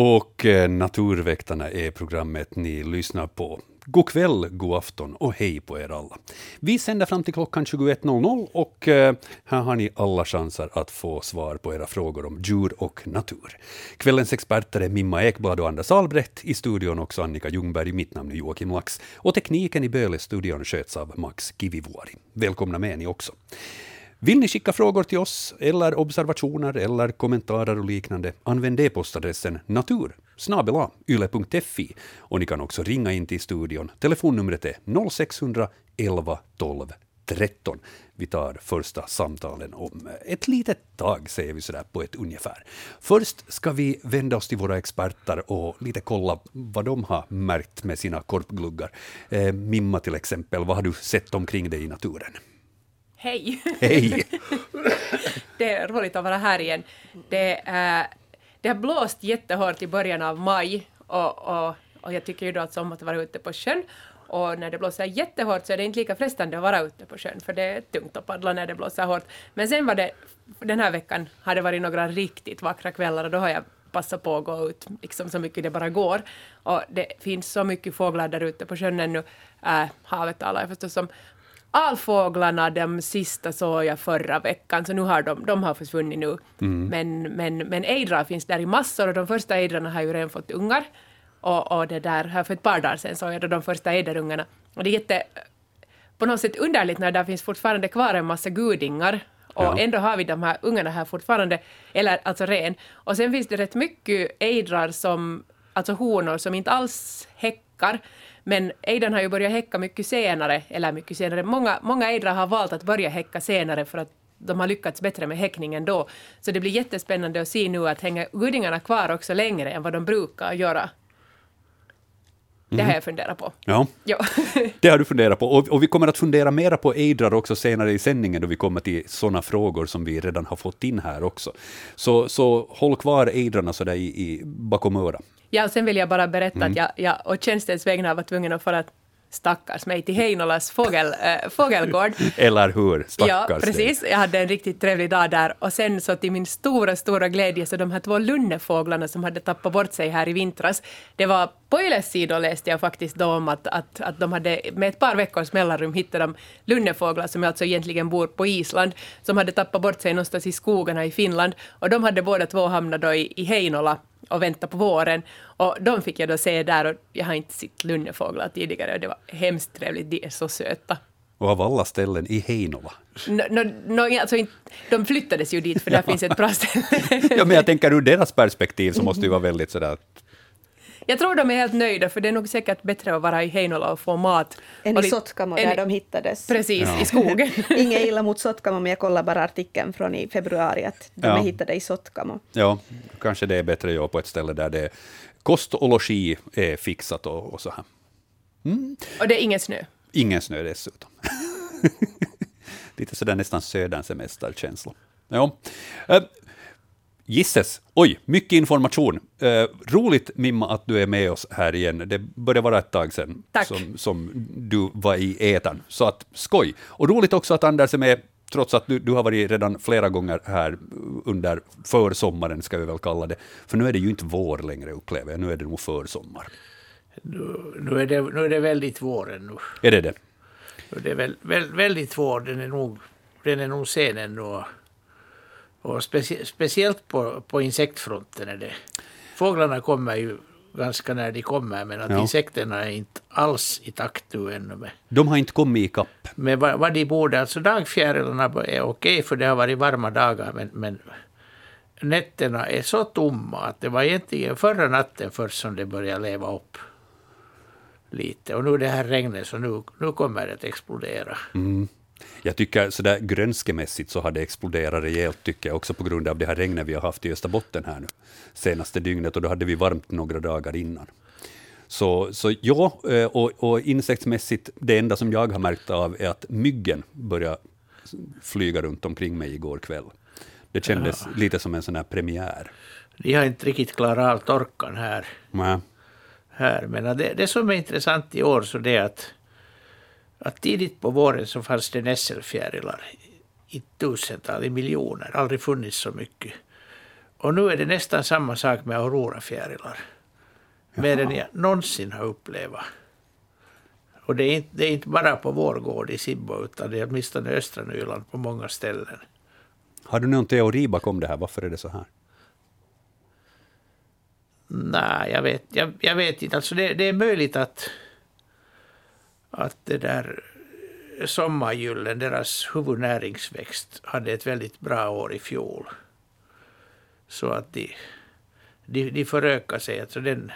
Och eh, Naturväktarna är programmet ni lyssnar på. God kväll, god afton och hej på er alla. Vi sänder fram till klockan 21.00 och eh, här har ni alla chanser att få svar på era frågor om djur och natur. Kvällens experter är Mimma Ekblad och Anders Albrecht, i studion också Annika Ljungberg, mitt namn är Joakim Lax och tekniken i Böle-studion sköts av Max Kivivuori. Välkomna med ni också. Vill ni skicka frågor till oss, eller observationer, eller kommentarer och liknande, använd e-postadressen natur yle.fi och ni kan också ringa in till studion. Telefonnumret är 0611 12 13. Vi tar första samtalen om ett litet tag, säger vi sådär på ett ungefär. Först ska vi vända oss till våra experter och lite kolla vad de har märkt med sina korpgluggar. Eh, Mimma till exempel, vad har du sett omkring dig i naturen? Hej! Hej! det är roligt att vara här igen. Det, äh, det har blåst jättehårt i början av maj och, och, och jag tycker ju då att sommar att vara ute på sjön. Och när det blåser jättehårt så är det inte lika frestande att vara ute på sjön för det är tungt att paddla när det blåser hårt. Men sen var det, den här veckan har det varit några riktigt vackra kvällar och då har jag passat på att gå ut liksom så mycket det bara går. Och det finns så mycket fåglar där ute på sjön ännu. Äh, havet talar jag förstås om alfåglarna, de sista såg jag förra veckan, så nu har de, de har försvunnit nu. Mm. Men, men, men ejdrar finns där i massor och de första ejdrarna har ju redan fått ungar. Och, och det där, här för ett par dagar sedan såg jag de första ejderungarna. Och det är jätte, på något sätt underligt när det finns fortfarande kvar en massa gudingar och ja. ändå har vi de här ungarna här fortfarande, eller alltså ren. Och sen finns det rätt mycket ejdrar som, alltså honor som inte alls häckar, men ejden har ju börjat häcka mycket senare, eller mycket senare, många, många ejdrar har valt att börja häcka senare för att de har lyckats bättre med häckningen då. Så det blir jättespännande att se nu att hänger gudingarna kvar också längre än vad de brukar göra. Det har mhm. jag funderat på. Ja, ja. det har du funderat på. Och, och, vi kommer att fundera mera på ejdrar också senare i sändningen, då vi kommer till sådana frågor som vi redan har fått in här också. Så, så håll kvar ejdrarna sådär i, i bakom örat. Ja, sen vill jag bara berätta mm. att jag, jag och tjänstens vägnar var tvungen att fara stackars mig till Heinolas fågel, äh, fågelgård. Eller hur, stackars Ja, precis. Jag hade en riktigt trevlig dag där och sen så till min stora, stora glädje så de här två lunnefåglarna som hade tappat bort sig här i vintras, det var på Yles sidor läste jag faktiskt då om att, att, att de hade med ett par veckors mellanrum hittat de lunnefåglar som alltså egentligen bor på Island, som hade tappat bort sig någonstans i skogarna i Finland och de hade båda två hamnat då i, i Heinola och vänta på våren. Och de fick jag då se där och jag har inte sett lunnefåglar tidigare och det var hemskt trevligt, de är så söta. Och av alla ställen i Heinola? No, no, no, alltså, de flyttades ju dit för där finns ett bra ställe. ja, men jag tänker ur deras perspektiv så måste det vara väldigt sådär jag tror de är helt nöjda, för det är nog säkert bättre att vara i Heinola och få mat. Än i Sotkamo, där de hittades. Precis, ja. i skogen. Inget illa mot Sotkamo, men jag kollar bara artikeln från i februari, att de ja. är hittade i Sotkamo. Ja, kanske det är bättre att jobba på ett ställe där det kost och logi är fixat och, och så här. Mm. Och det är ingen snö? Ingen snö dessutom. Lite sådär nästan södersemester-känsla. Ja. Gisses, oj, mycket information. Eh, roligt Mimma att du är med oss här igen. Det börjar vara ett tag sedan som, som, du var i etan. Så att skoj. Och roligt också att Anders är med, trots att du, du har varit redan flera gånger här under försommaren, ska vi väl kalla det. För nu är det ju inte vår längre, upplever jag. Nu är det nog försommar. Nu, nu, är, det, nu är det väldigt våren nu. Är det det? Nu är det väl, väl, väldigt vår. Den är nog, den är nog sen ännu. Och specie, speciellt på, på insektfronten är det. Fåglarna kommer ju ganska när de kommer, men att ja. insekterna är inte alls i takt nu ännu. Med, de har inte kommit ikapp. Med vad, vad de borde. Alltså dagfjärilarna är okej, för det har varit varma dagar, men, men nätterna är så tomma att det var egentligen förra natten först som det började leva upp lite. Och nu det här regnet, så nu, nu kommer det att explodera. Mm. Jag tycker sådär grönskemässigt så har det exploderat rejält, tycker jag, också på grund av det här regnet vi har haft i Österbotten här nu senaste dygnet, och då hade vi varmt några dagar innan. Så, så ja, eh, och, och insektsmässigt, det enda som jag har märkt av är att myggen började flyga runt omkring mig igår kväll. Det kändes ja. lite som en sån här premiär. De har inte riktigt klarat av torkan här. Nej. här. Men det, det som är intressant i år så det är att att tidigt på våren så fanns det nässelfjärilar i tusental, i miljoner, aldrig funnits så mycket. Och nu är det nästan samma sak med aurorafjärilar. Mer än jag någonsin har upplevt. Och det är, inte, det är inte bara på vår gård i Sibbo, utan det är åtminstone i östra Nyland på många ställen. Har du någon teori bakom det här? Varför är det så här? Nej, jag vet, jag, jag vet inte. Alltså det, det är möjligt att, att det där sommargyllen, deras huvudnäringsväxt, hade ett väldigt bra år i fjol. Så att de, de, de förökar sig. Alltså den,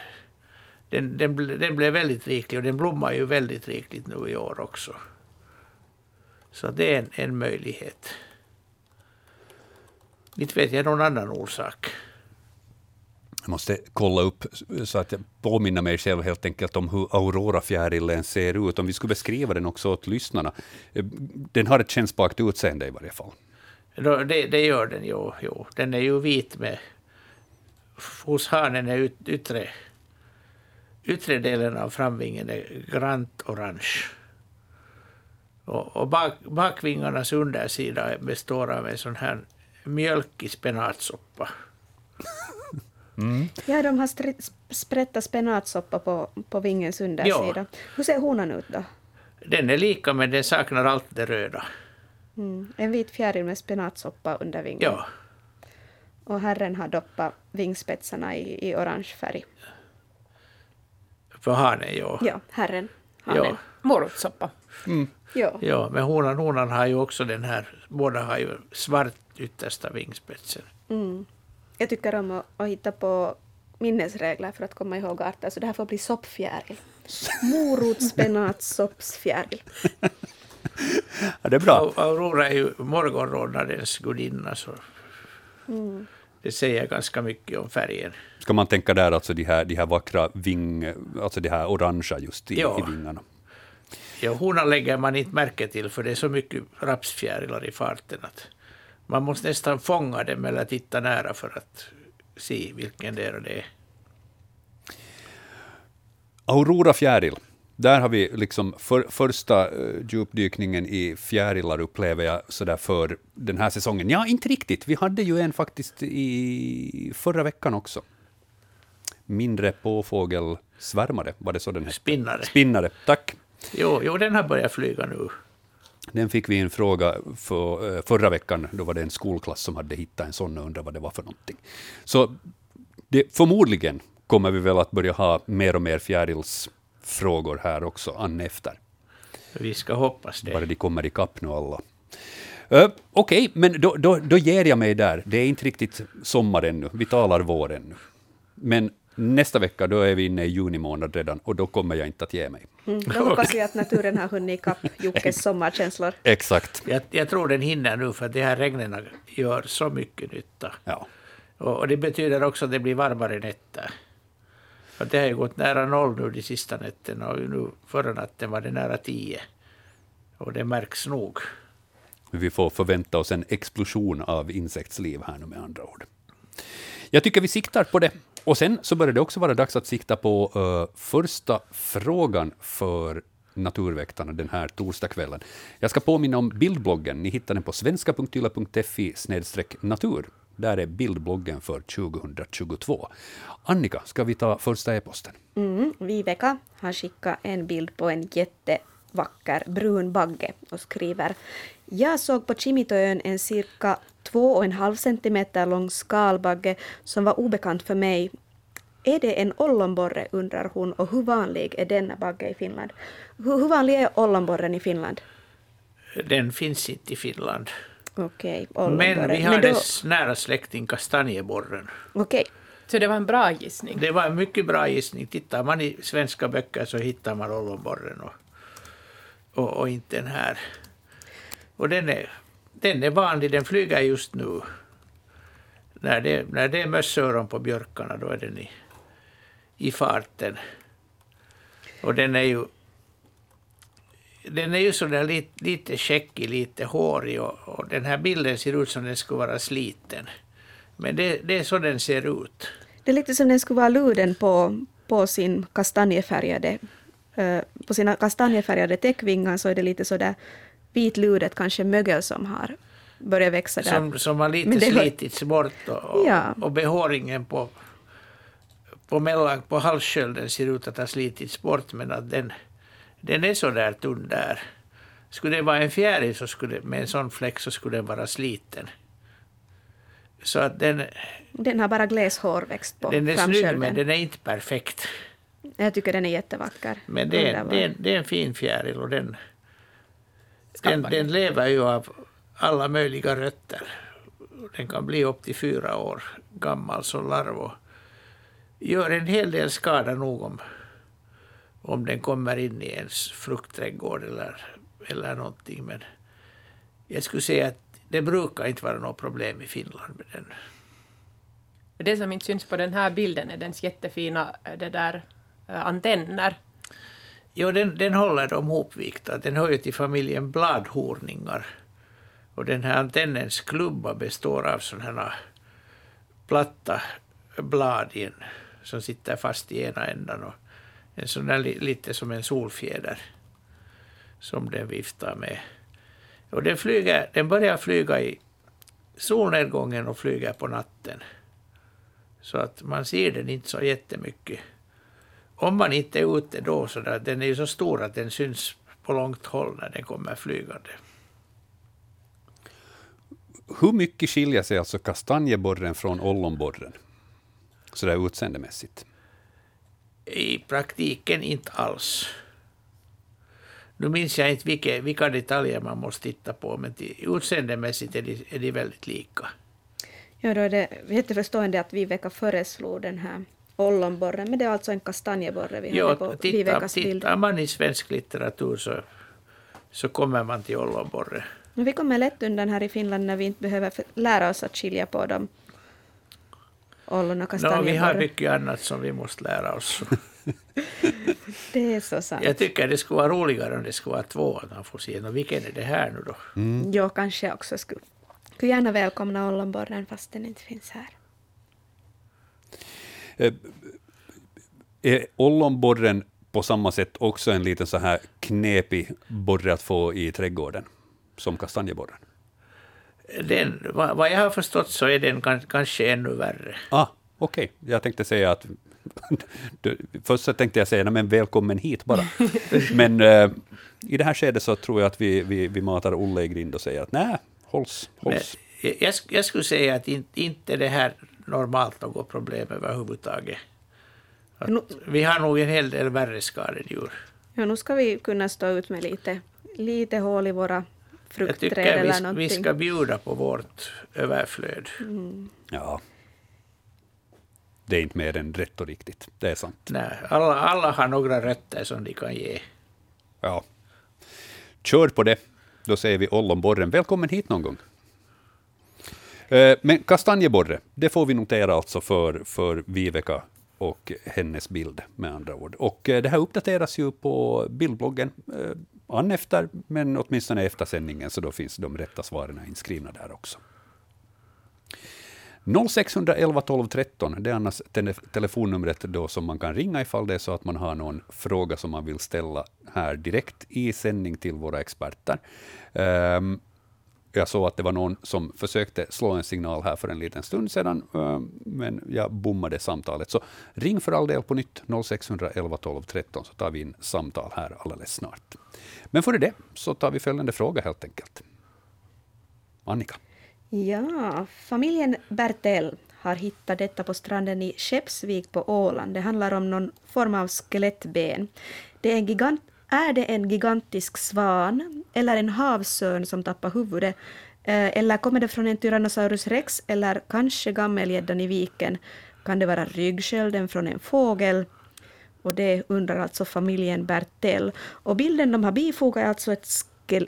den, den, den blev väldigt riklig och den blommar ju väldigt rikligt nu i år också. Så det är en, en möjlighet. Inte vet jag någon annan orsak. Jag måste kolla upp så att jag påminner mig själv helt enkelt om hur aurorafjärilen ser ut. Om vi skulle beskriva den också åt lyssnarna. Eh, den har ett kännspakt utseende i varje fall. Det, det gör den jo, Jo. Den är ju vit med... Hos hanen är yt, yttre, yttre delen av framvingen är grant orange. Och, och bak, bakvingarnas undersida består av en sån här mjölkig spenatsoppa. Mm. Ja, de har sprättat spenatsoppa på, på vingens undersida. Ja. Hur ser honan ut då? Den är lika, men den saknar allt det röda. Mm. En vit fjäril med spenatsoppa under vingen. Ja. Och herren har doppat vingspetsarna i, i orange färg. För hanen, ja. Ja, herren. Hanen. Ja. Morotssoppa. Mm. Ja. ja, men honan, honan har ju också den här, båda har ju svart yttersta vingspetsen. Mm. Jag tycker om att, att hitta på minnesregler för att komma ihåg arter, så det här får bli soppfjäril. Morotsspenatssoppsfjäril. ja, det är bra. Aurora är ju morgonrodnadens gudinna, så mm. det säger ganska mycket om färgen. Ska man tänka där alltså de här, de här vackra ving, alltså de här orangea just i, ja. i vingarna? Ja, honan lägger man inte märke till, för det är så mycket rapsfjärilar i farten att man måste nästan fånga dem eller titta nära för att se vilken det är. Aurora fjäril. Där har vi liksom för, första uh, djupdykningen i fjärilar, upplever jag, sådär för den här säsongen. Ja, inte riktigt. Vi hade ju en faktiskt i förra veckan också. Mindre påfågelsvärmare, var det så den hette? Spinnare. Spinnare, tack. Jo, jo, den har börjat flyga nu. Den fick vi en fråga för, eh, förra veckan. Då var det en skolklass som hade hittat en sån och undrade vad det var för någonting. Så det, förmodligen kommer vi väl att börja ha mer och mer fjärilsfrågor här också, an efter. Vi ska hoppas det. Bara de kommer ikapp nu alla. Uh, Okej, okay, men då, då, då ger jag mig där. Det är inte riktigt sommar ännu. Vi talar vår ännu. Men Nästa vecka då är vi inne i juni månad redan och då kommer jag inte att ge mig. Mm, då hoppas vi att naturen har hunnit ikapp Jockes sommarkänslor. Exakt. Jag, jag, tror den hinner nu för de här regnen gör så mycket nytta. Ja. Och, och, det betyder också att det blir varmare nätter. För det har ju gått nära noll nu de sista nätterna och nu förra natten var det nära tio. Och det märks nog. Vi får förvänta oss en explosion av insektsliv här nu med andra ord. Jag tycker vi siktar på det. Och sen så börjar det också vara dags att sikta på uh, första frågan för Naturväktarna den här torsdagskvällen. Jag ska påminna om bildbloggen. Ni hittar den på svenska.yla.fi natur. Där är bildbloggen för 2022. Annika, ska vi ta första e-posten? Mm, Viveka har skickat en bild på en jätte jättevacker brun bagge och skriver Jag såg på Kimitoön en cirka två och en halv centimeter lång skalbagge som var obekant för mig. Är det en ollonborre undrar hon och hur vanlig är denna bagge i Finland? Hur, hur vanlig är ollonborren i Finland? Den finns inte i Finland. Okej, okay, Men vi har Men då... dess nära släkting kastanjeborren. Okej. Okay. Så det var en bra gissning? Det var en mycket bra gissning. Tittar man i svenska böcker så hittar man ollonborren och, och, och inte den här. Och den är den är vanlig, den flyger just nu. När det, när det är mössöron på björkarna då är den i, i farten. Och den är ju den är ju sådär lite, lite käckig, lite hårig och, och, den här bilden ser ut som den skulle vara sliten. Men det, det är så den ser ut. Det är lite som den skulle vara luden på, på sin kastanjefärgade på sina kastanjefärgade täckvingar så är det lite sådär vitludet kanske mögel som har börjar växa där. som, som har lite Men det slitits bort och, Ja. och behåringen på, på, mellan, på halsskölden ser ut att ha slitits bort men att den, den är så där tunn där. Skulle det vara en fjäril så skulle, med en sån fläck så skulle den vara sliten. Så att den, Den har bara gles hårväxt på den är snygg men den är inte perfekt. Jag tycker den är jättevacker. Men det är, det, är, det är en fin fjäril och den, den, den lever ju av alla möjliga rötter. Den kan bli upp till fyra år gammal som larv och gör en hel del skada nog om, om den kommer in i ens fruktträdgård eller, eller någonting. Men jag skulle säga att det brukar inte vara något problem i Finland med den. Det som inte syns på den här bilden är dens jättefina eh, det där, Eh, antenner. Jo, den, den håller dem hopvikta. Den hör ju till familjen bladhorningar. Och den här antennens klubba består av sådana här platta blad en, som sitter fast i ena ändan och en sån där lite som en solfjäder som den viftar med. Och den, flyger, den börjar flyga i solnedgången och flyger på natten. Så att man ser den inte så jättemycket om man inte är ute då, så där, den är ju så stor att den syns på långt håll när den kommer flygande. Hur mycket skiljer sig alltså kastanjeborren från ollonborren? Så där utseendemässigt. I praktiken inte alls. Nu minns jag inte vilka, vilka detaljer man måste titta på, men utseendemässigt är de, är de väldigt lika. Ja, då är det jätteförstående att Viveka föreslog den här ollonborren, men det är alltså en kastanjeborre vi hade på Jo, titta, Vivekas bild. tittar man i svensk litteratur så, så kommer man till ollonborre. Men vi kommer lätt undan här i Finland när vi inte behöver lära oss att skilja på dem. Ollon och No, vi har kastanjeborre. mycket annat som vi måste lära oss. det är så sant. Jag tycker det skulle vara roligare om det skulle vara två, att man får se "Nå, vilken är det här nu då. Jag kanske också skulle, skulle gärna välkomna ollonborren fast den inte finns här. Eh, Är ollonborren på samma sätt också en liten så här knepig borre att få i trädgården, som kastanjeborren? Den, vad, vad jag har förstått så är den kan, kanske ännu värre. Ah, okej. Jag tänkte säga att... Först så tänkte jag säga, "Nej, men välkommen hit bara. men eh, i det här skedet så tror jag att vi, vi, vi matar Olle i grind och säger att nej, hålls, hålls. jag, jag sk- jag skulle säga att inte, inte det här normalt något problem överhuvudtaget. Att Nu- vi har nog en hel del värre skadedjur. Ja, nu ska vi kunna stå ut med lite, lite hål i våra Jag fruktträd tycker vi, eller sk- vi någonting. ska bjuda på vårt överflöd. Ja. Det är inte mer än rätt och riktigt. Det är sant. Nej, alla, alla har några rötter som de kan ge. Ja. Kör på det. Då säger vi ollonborren. Välkommen hit någon gång. Eh, men kastanjeborre, det får vi notera alltså för, för Viveka och hennes bild med andra ord. Och eh, det här uppdateras ju på bildbloggen eh, an efter, men åtminstone efter sändningen, så då finns de rätta svaren inskrivna där också. 0611 12 13, det är annars telefonnumret då som man kan ringa ifall det är så att man har någon fråga som man vill ställa här direkt i sändning till våra experter. Ehm, jag såg att det var någon som försökte slå en signal här för en liten stund sedan, ehm, men jag bommade samtalet. Så ring för all del på nytt, 0611 12 13, så tar vi in samtal här alldeles snart. Men före det så tar vi följande fråga helt enkelt. Annika. Ja, familjen Bertel har hittat detta på stranden i Skeppsvik på Åland. Det handlar om någon form av skelettben. Det är, en gigant, är det en gigantisk svan eller en havsörn som tappar huvudet? Eh, eller kommer det från en Tyrannosaurus rex eller kanske gammelgäddan i viken? Kan det vara ryggskölden från en fågel? Och det undrar alltså familjen Bertell. Och bilden de har bifogat är alltså ett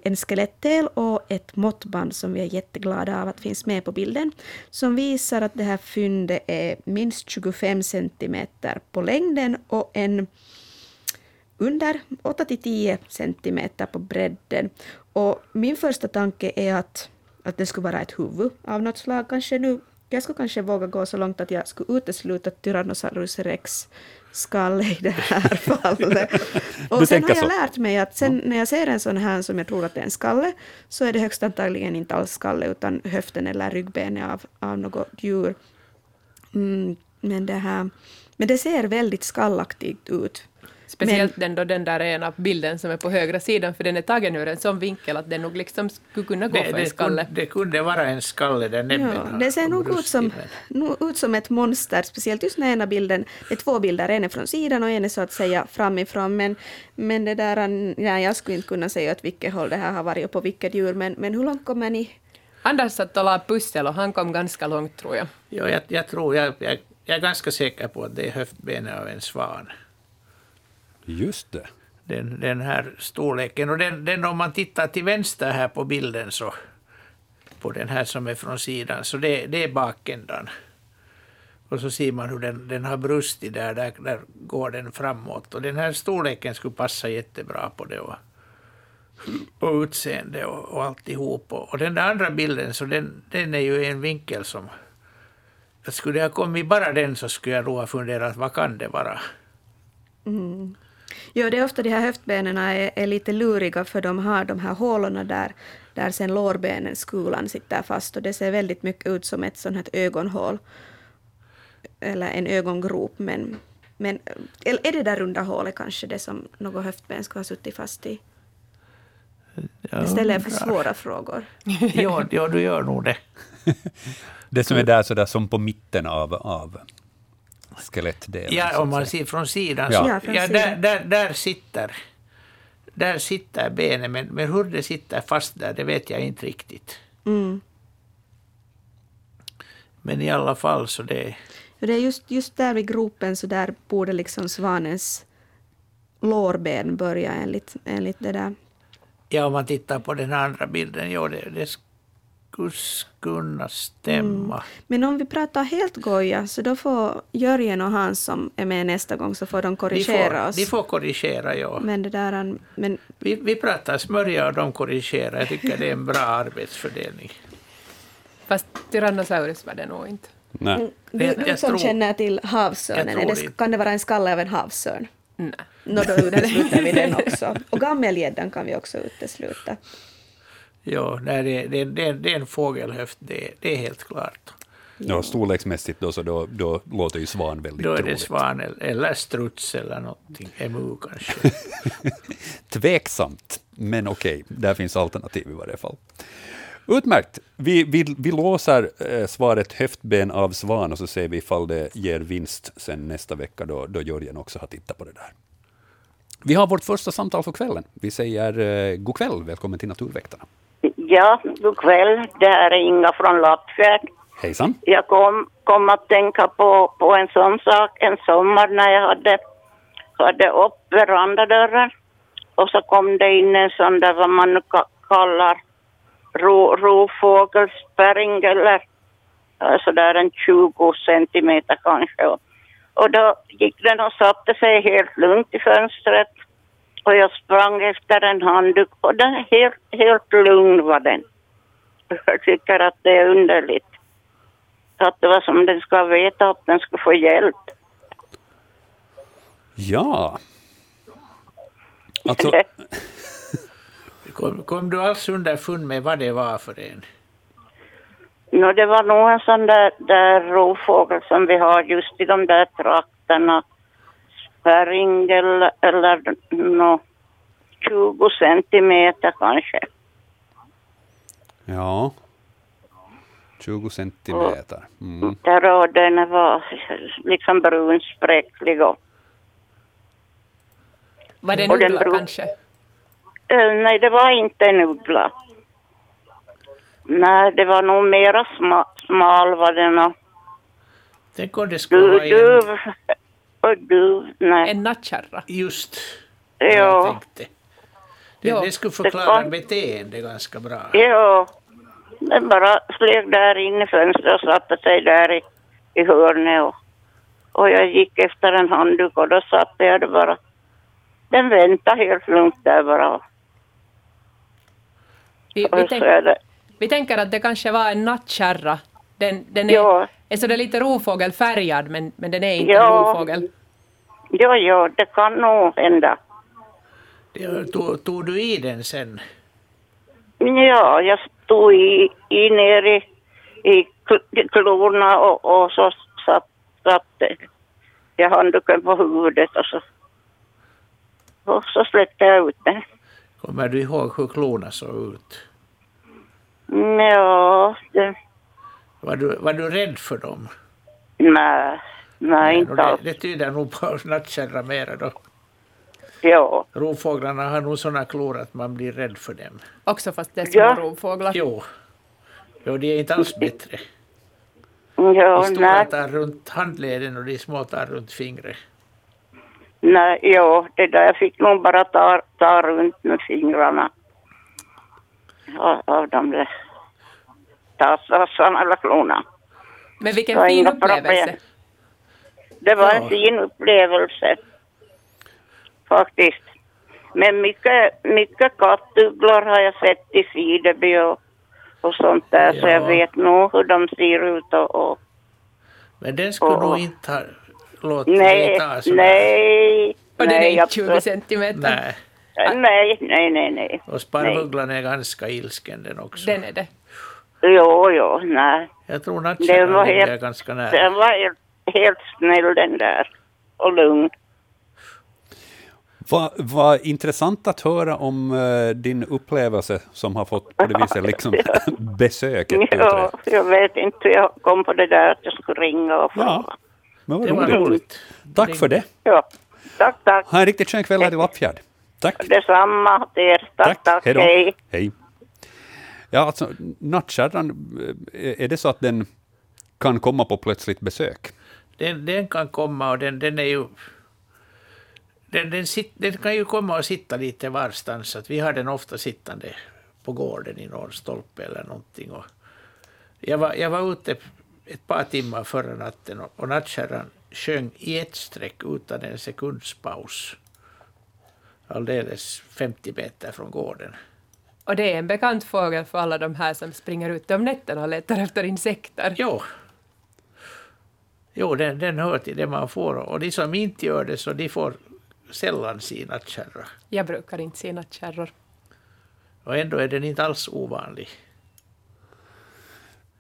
en skelettdel och ett måttband som vi är jätteglada av att finns med på bilden. Som visar att det här fyndet är minst 25 centimeter på längden och en under 8 till 10 centimeter på bredden. Och min första tanke är att, att det skulle vara ett huvud av något slag. Kanske nu, jag skulle kanske våga gå så långt att jag skulle utesluta Tyrannosaurus rex skalle i det här fallet. Du Och sen tänker har jag så? lärt mig att sen när jag ser en sån här som jag tror att det är en skalle, så är det högst antagligen inte alls skalle, utan höften eller ryggbenet av, av något djur. Mm, men, det här, men det ser väldigt skallaktigt ut. Speciellt den, då den där ena bilden som är på högra sidan, för den är tagen ur en sån vinkel att den nog liksom skulle kunna gå Det, för en det, skalle. kunde, det kunde vara en skalle där näbben Ja, det ser nog ut som, men- ut som ett monster, speciellt just den ena bilden. Det är två bilder, en är från sidan och en är så att säga framifrån. Men, men det där, ja, jag skulle inte kunna säga åt vilket håll det här har varit och på vilket djur, men, men hur långt kommer ni? Anders satt och la pussel och han kom ganska långt tror jag. Ja, jag, jag tror, jag, jag, jag är ganska säker på att det är höftbenet av en svan. Just det. Den, den här storleken. Och den, den om man tittar till vänster här på bilden så på den här som är från sidan, så det, det är bakändan. Och så ser man hur den, den har brustit där, där, där går den framåt. Och den här storleken skulle passa jättebra på det. Och, och utseende och, och alltihop. Och, och den där andra bilden, så den, den är ju en vinkel som... Att skulle jag kommit bara den så skulle jag nog ha funderat, vad kan det vara? Jo, det är ofta de här höftbenen är, är lite luriga för de har de här hålorna där, där sen lårbenen, skulan sitter fast och det ser väldigt mycket ut som ett sånt här ögonhål. Eller en ögongrop, men, men eller är det där runda hålet kanske det som något höftben ska ha suttit fast i? Jag ställer för svåra frågor. Ja, ja, du gör nog det. Det som är där, så där som på mitten av, av skelettdelen. Ja, om man ser från sidan. Ja. Så, Ja, ja, från där, sidan. där, där sitter där sitter benet, men, men hur det sitter fast där, det vet jag inte riktigt. Mm. Men i alla fall så det... Det är just, just där vid gropen så där borde liksom svanens lårben börja enligt, enligt det där. Ja, om man tittar på den andra bilden, ja, det, det skulle kunna stämma. Men om vi pratar helt goja så då får Jörgen och Hans som är med nästa gång så får de De korrigera får, oss. de får korrigera, ja. Men det där, han- men Vi, vi pratar smörja och de korrigerar. Jag tycker det är en bra arbetsfördelning. Fast Tyrannosaurus var det nog inte. Nej. du, Jag- du jag som tror- känner till havsörnen, det, kan det vara en skalle av en havsörn? Nej. Nå, då utesluter vi den också. Och gammelgäddan kan vi också utesluta. Ja, nej, det, det, det, det är en fågelhöft, det, det är helt klart. Ja, storleksmässigt då, så då, då låter ju svan väldigt Då är det svan eller- eller struts eller någonting, emu kanske. Tveksamt, men okej, där finns alternativ i varje fall. Utmärkt. Vi, vi, vi låser eh, svaret höftben av svan och så ser vi ifall det ger vinst sen nästa vecka då, då Jörgen också har tittat på det där. Vi har vårt första samtal för kvällen. Vi säger eh, god kväll, välkommen till Naturväktarna. Ja, god kväll. Det här är Inga från Lappfjärd. Hejsan. Jag kom, kom att tänka på, på en sån sak en sommar när jag hade, hade upp verandadörren och så kom det in en sån där vad man nu ka- kallar ro, rovfågelspärring eller sådär en 20 centimeter kanske. Och, och då gick den och satte sig helt lugnt i fönstret och jag sprang efter en handduk och den helt, helt lugn var den. Jag tycker att det är underligt. Att det var som den ska veta att den ska få hjälp. Ja. Alltså, Kom, kom du alls underfund med vad det var för en? Nå, det var nog en sån där, där rovfågel som vi har just i de där trakterna. Späring eller, eller nå, 20 centimeter kanske. ja. 20 centimeter. Mm. Där och den var liksom brunspräcklig och Var det en uggla beror- kanske? Eh, nej, det var inte en uggla. Nej, det var nog mera sma, smal var den och Tänk om det skulle du, vara en... och du, nej. En nattkärra? Just vad jag Ja, tänkte. Det, Ja. det skulle Det förklara var- beteende ganska bra. ja. Den bara flög där in i fönstret och satte sig där i, i hörnet och, och jag gick efter en handduk och då satte jag det bara. Den väntade helt lugnt där bara. Vi, vi, tänk, det, vi tänker att det kanske var en nattkärra. Den, den är, Ja. Är så det lite rovfågelfärgad, men, men den är inte Ja. en rovfågel. Jo, jo, det kan nog hända. Det- Tog, tog du i den sen? Ja, jag stod i, i ner i, i kl- klorna och, och så satt, satt jag handduken på huvudet och så, och så släppte jag ut den. Kommer du ihåg hur klorna såg ut? Ja, det, Var du, var du rädd för dem? nej, nej inte det, alls. det tyder nog på nattkärra mera då. Ja, Rovfåglarna har nog sådana klor att man blir rädd för dem. Också fast det är små Ja. rovfåglar. Jo. Jo, de är inte alls bättre. ja, De stora nej, tar runt handleden och de små tar runt fingret. nej, ja, det där jag fick nog bara ta, ta runt med fingrarna av, av de där tassarna eller klorna. Men vilken fin upplevelse. problem. Det var Ja. en fin upplevelse. Faktiskt. Men mycket, mycket kattugglor har jag sett i Sideby och, och sånt där. Så Ja. jag vet nog hur de ser ut och... och Men den skulle Åh. nog inte ha låtit nej, dig ta sådär. nej. Och den är nej, inte absolut. 20 centimeter. Nej. nej, nej, nej, nej. Och sparvugglan är ganska ilsken den också. Den är det. Jo, jo, nej. Jag tror Den nattkärran var helt- ganska nära. Den var helt, helt snäll den där. Och lugn. Vad vad intressant att höra om eh, din upplevelse som har fått på det viset liksom besöket. Ja, jag vet inte jag kom på det där att jag skulle ringa och fråga. Ja, men vad Det var roligt. roligt. Tack för det. Ja, tack, tack. Ha en riktigt skön kväll här i Lappfjärd. Tack. Detsamma till er. Tack, tack. Hej då. Hej. Hej. Ja, alltså nattkärran, eh, är det så att den kan komma på plötsligt besök? Den, den kan komma och den, den är ju... Den, den, sit, den kan ju komma och sitta lite varstans. Att vi har den ofta sittande på gården i någon stolpe eller någonting. Och jag, var, jag var ute ett par timmar förra natten och, och nattkärran sjöng i ett streck utan en sekunds paus. Alldeles 50 meter från gården. Och det är en bekant fågel för alla de här som springer ut om nätterna och letar efter insekter. Jo. Jo, den, den hör till det man får. Och de som inte gör det så de får sällan se nattkärra. Jag brukar inte se nattkärror. Och ändå är den inte alls ovanlig.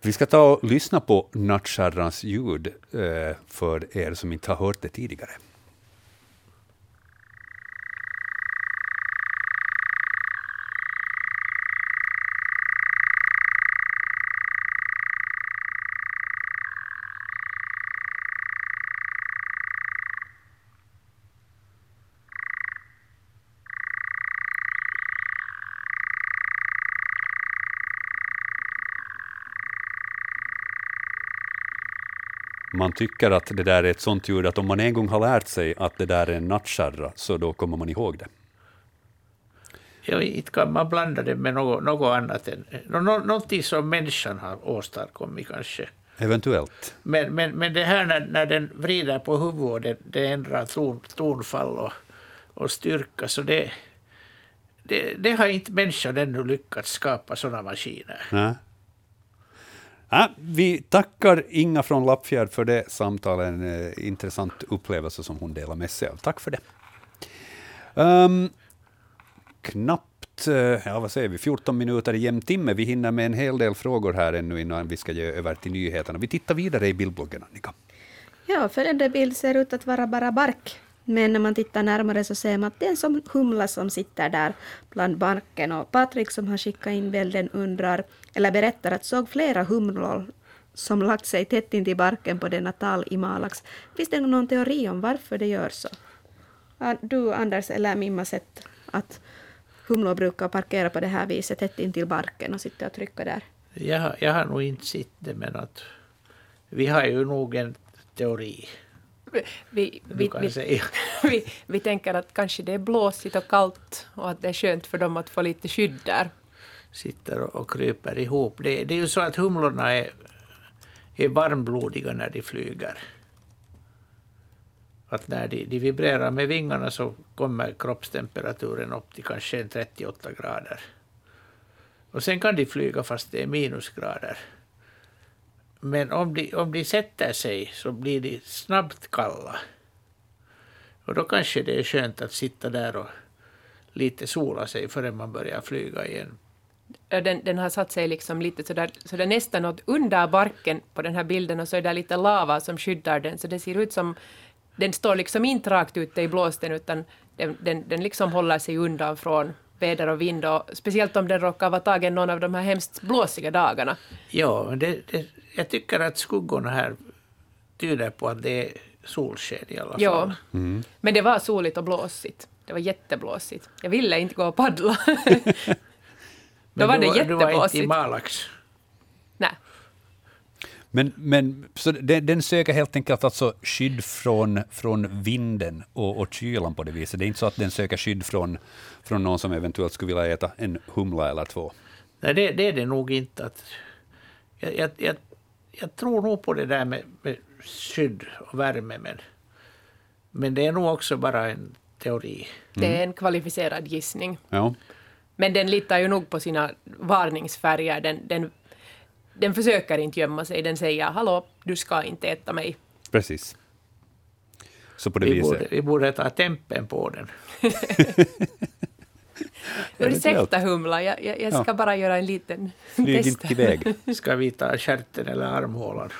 Vi ska ta och lyssna på nattkärrans ljud eh, för er som inte har hört det tidigare. Man tycker att det där är ett sånt ljud att om man en gång har lärt sig att det där är en nattkärra, så då kommer man ihåg det. Ja, inte kan man blanda det med något, något annat än nå, nå, någonting som människan har åstadkommit kanske. Eventuellt. Men, men, men det här när, när den vrider på huvudet det, det ändrar ton, tonfall och, och styrka, så det, det, det har inte människan ännu lyckats skapa sådana maskiner. Nej. Ja, vi tackar Inga från Lappfjärd för det samtalet. En eh, intressant upplevelse som hon delar med sig av. Tack för det. Um, knappt, eh, ja vad säger vi, 14 minuter i jämn timme. Vi hinner med en hel del frågor här ännu innan vi ska ge över till nyheterna. Vi tittar vidare i bildbloggen, Annika. Ja, följande bild ser ut att vara bara bark. Men när man tittar närmare så ser man att det är en som humla som sitter där bland barken. Och Patrik som har skickat in bilden undrar, eller berättar att såg flera humlor som lagt sig tätt in till barken på denna tall i Malax. Finns det någon teori om varför det gör så? Du Anders eller Mimma sett att humlor brukar parkera på det här viset tätt in till barken och sitta och trycka där. Jag, jag har nog inte sett det, men att vi har ju nog en teori, vi, vi, vi, vi, vi tänker att kanske det är blåsigt och kallt och att det är skönt för dem att få lite skydd där. Sitter och, kryper ihop. Det, det är ju så att humlorna är, är varmblodiga när de flyger. Att när de, de vibrerar med vingarna så kommer kroppstemperaturen upp till kanske en 38 grader. Och sen kan de flyga fast det är minusgrader. Men om de, om de sätter sig så blir de snabbt kalla. Och då kanske det är skönt att sitta där och lite sola sig förrän man börjar flyga igen. Den, den har satt sig liksom lite sådär, så det är nästan åt under barken på den här bilden och så är det lite lava som skyddar den, så det ser ut som den står liksom inte rakt ute i blåsten utan den, den, den liksom håller sig undan från väder och vind och speciellt om den råkar vara tagen någon av de här hemskt blåsiga dagarna. Ja, men det, det, jag tycker att skuggorna här tyder på att det är solsken i alla fall. Ja, men det var soligt och blåsigt. Det var jätteblåsigt. Jag ville inte gå och paddla. Då Men var det Du var inte i jätteblåsigt. Malax. Men, men så den, den söker helt enkelt alltså skydd från, från vinden och, och kylan på det viset. Det är inte så att den söker skydd från, från någon som eventuellt skulle vilja äta en humla eller två. Nej, det, det är det nog inte. Att, jag, jag, jag, jag tror nog på det där med, med skydd och värme, men, men det är nog också bara en teori. Det Mm. är en kvalificerad gissning. Ja. Men den litar ju nog på sina varningsfärger. Den, den, den försöker inte gömma sig. Den säger hallå, du ska inte äta mig. Precis. Så på det Vi viset. borde, vi borde ta tempen på den. Ursäkta humla, jag, jag, jag ska Ja. bara göra en liten Flyg test. inte iväg. Ska vi ta stjärten eller armhålan?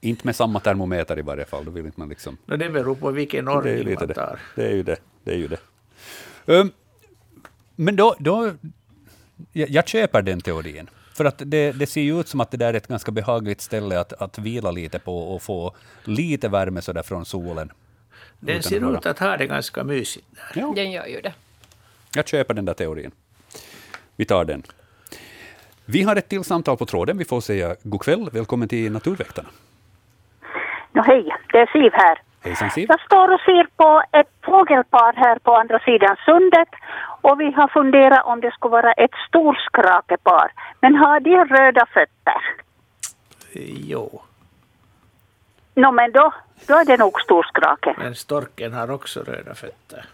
Inte med samma termometer i varje fall. Då vill inte man liksom... No, det beror på vilken Det ordning man det. tar. Det är ju det. det, är ju det. Um, men då, då... Jag, jag köper den teorin. För att det, det ser ju ut som att det där är ett ganska behagligt ställe att, att vila lite på och få lite värme sådär från solen. Den ser ut att ha det ganska mysigt där. Ja, Den gör ju det. jag köper den där teorin. Vi tar den. Vi har ett till samtal på tråden. Vi får säga god kväll. Välkommen till Naturväktarna. Nå, hej, det är Siv här. Hejsan Siv. Jag står och ser på ett fågelpar här på andra sidan sundet och vi har funderat om det skulle vara ett storskrakepar. Men har de röda fötter? Jo, Nå men då, då är det nog storskrake. men storken har också röda fötter.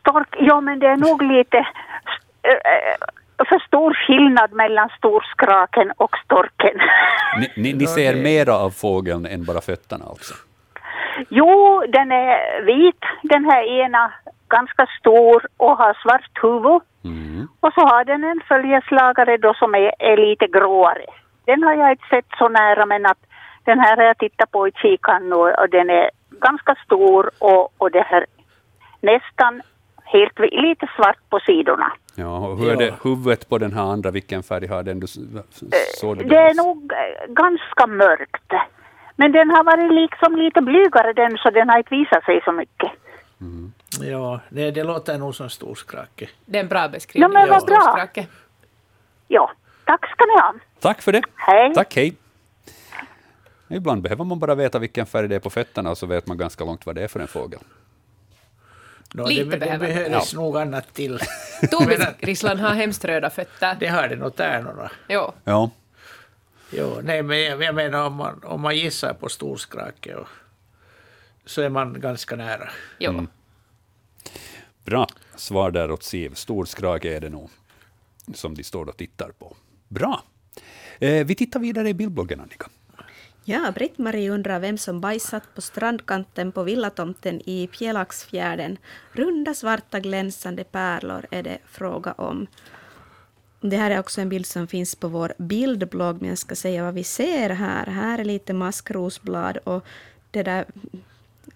Stork, ja men det är nog lite äh, för stor skillnad mellan storskraken och storken. Ni, ni, ni ser mera av fågeln än bara fötterna alltså? Jo, den är vit, den här ena ganska stor och har svart huvud. Mm. Och så har den en följeslagare då som är, är lite gråare. Den har jag inte sett så nära men att den här har jag tittat på i kikaren och, och den är ganska stor och, och det här nästan helt lite svart på sidorna. Ja, och hur är det huvudet på den här andra? Vilken färg har den? Du, såg du Det är nog eh, ganska mörkt. Men den har varit liksom lite blygare den så den har inte visat sig så mycket. Ja, det, det låter nog som storskrake. Det är en bra beskrivning. Ja, men vad bra. Ja, tack ska ni ha. Tack för det. Hej. Tack, hej. Ibland behöver man bara veta vilken färg det är på fötterna och så vet man ganska långt vad det är för en fågel. No, Lite det, det behöver. behövs nog annat till. Torbisgrislan har hemskt röda fötter. Det har det nog tärnorna. Jo. Ja, Jo, nej, men jag, jag menar om man, om man gissar på storskrake och, så är man ganska nära. jo. Mm. bra svar där åt Siv. Storskrake är det nog som de står och tittar på. Bra. Eh, vi tittar vidare i bildbloggen, Annika. Ja, Britt-Marie undrar vem som bajsat på strandkanten på villatomten i Pjälaxfjärden. Runda svarta glänsande pärlor är det fråga om. Det här är också en bild som finns på vår bildblogg, men jag ska säga vad vi ser här. Här är lite maskrosblad och det där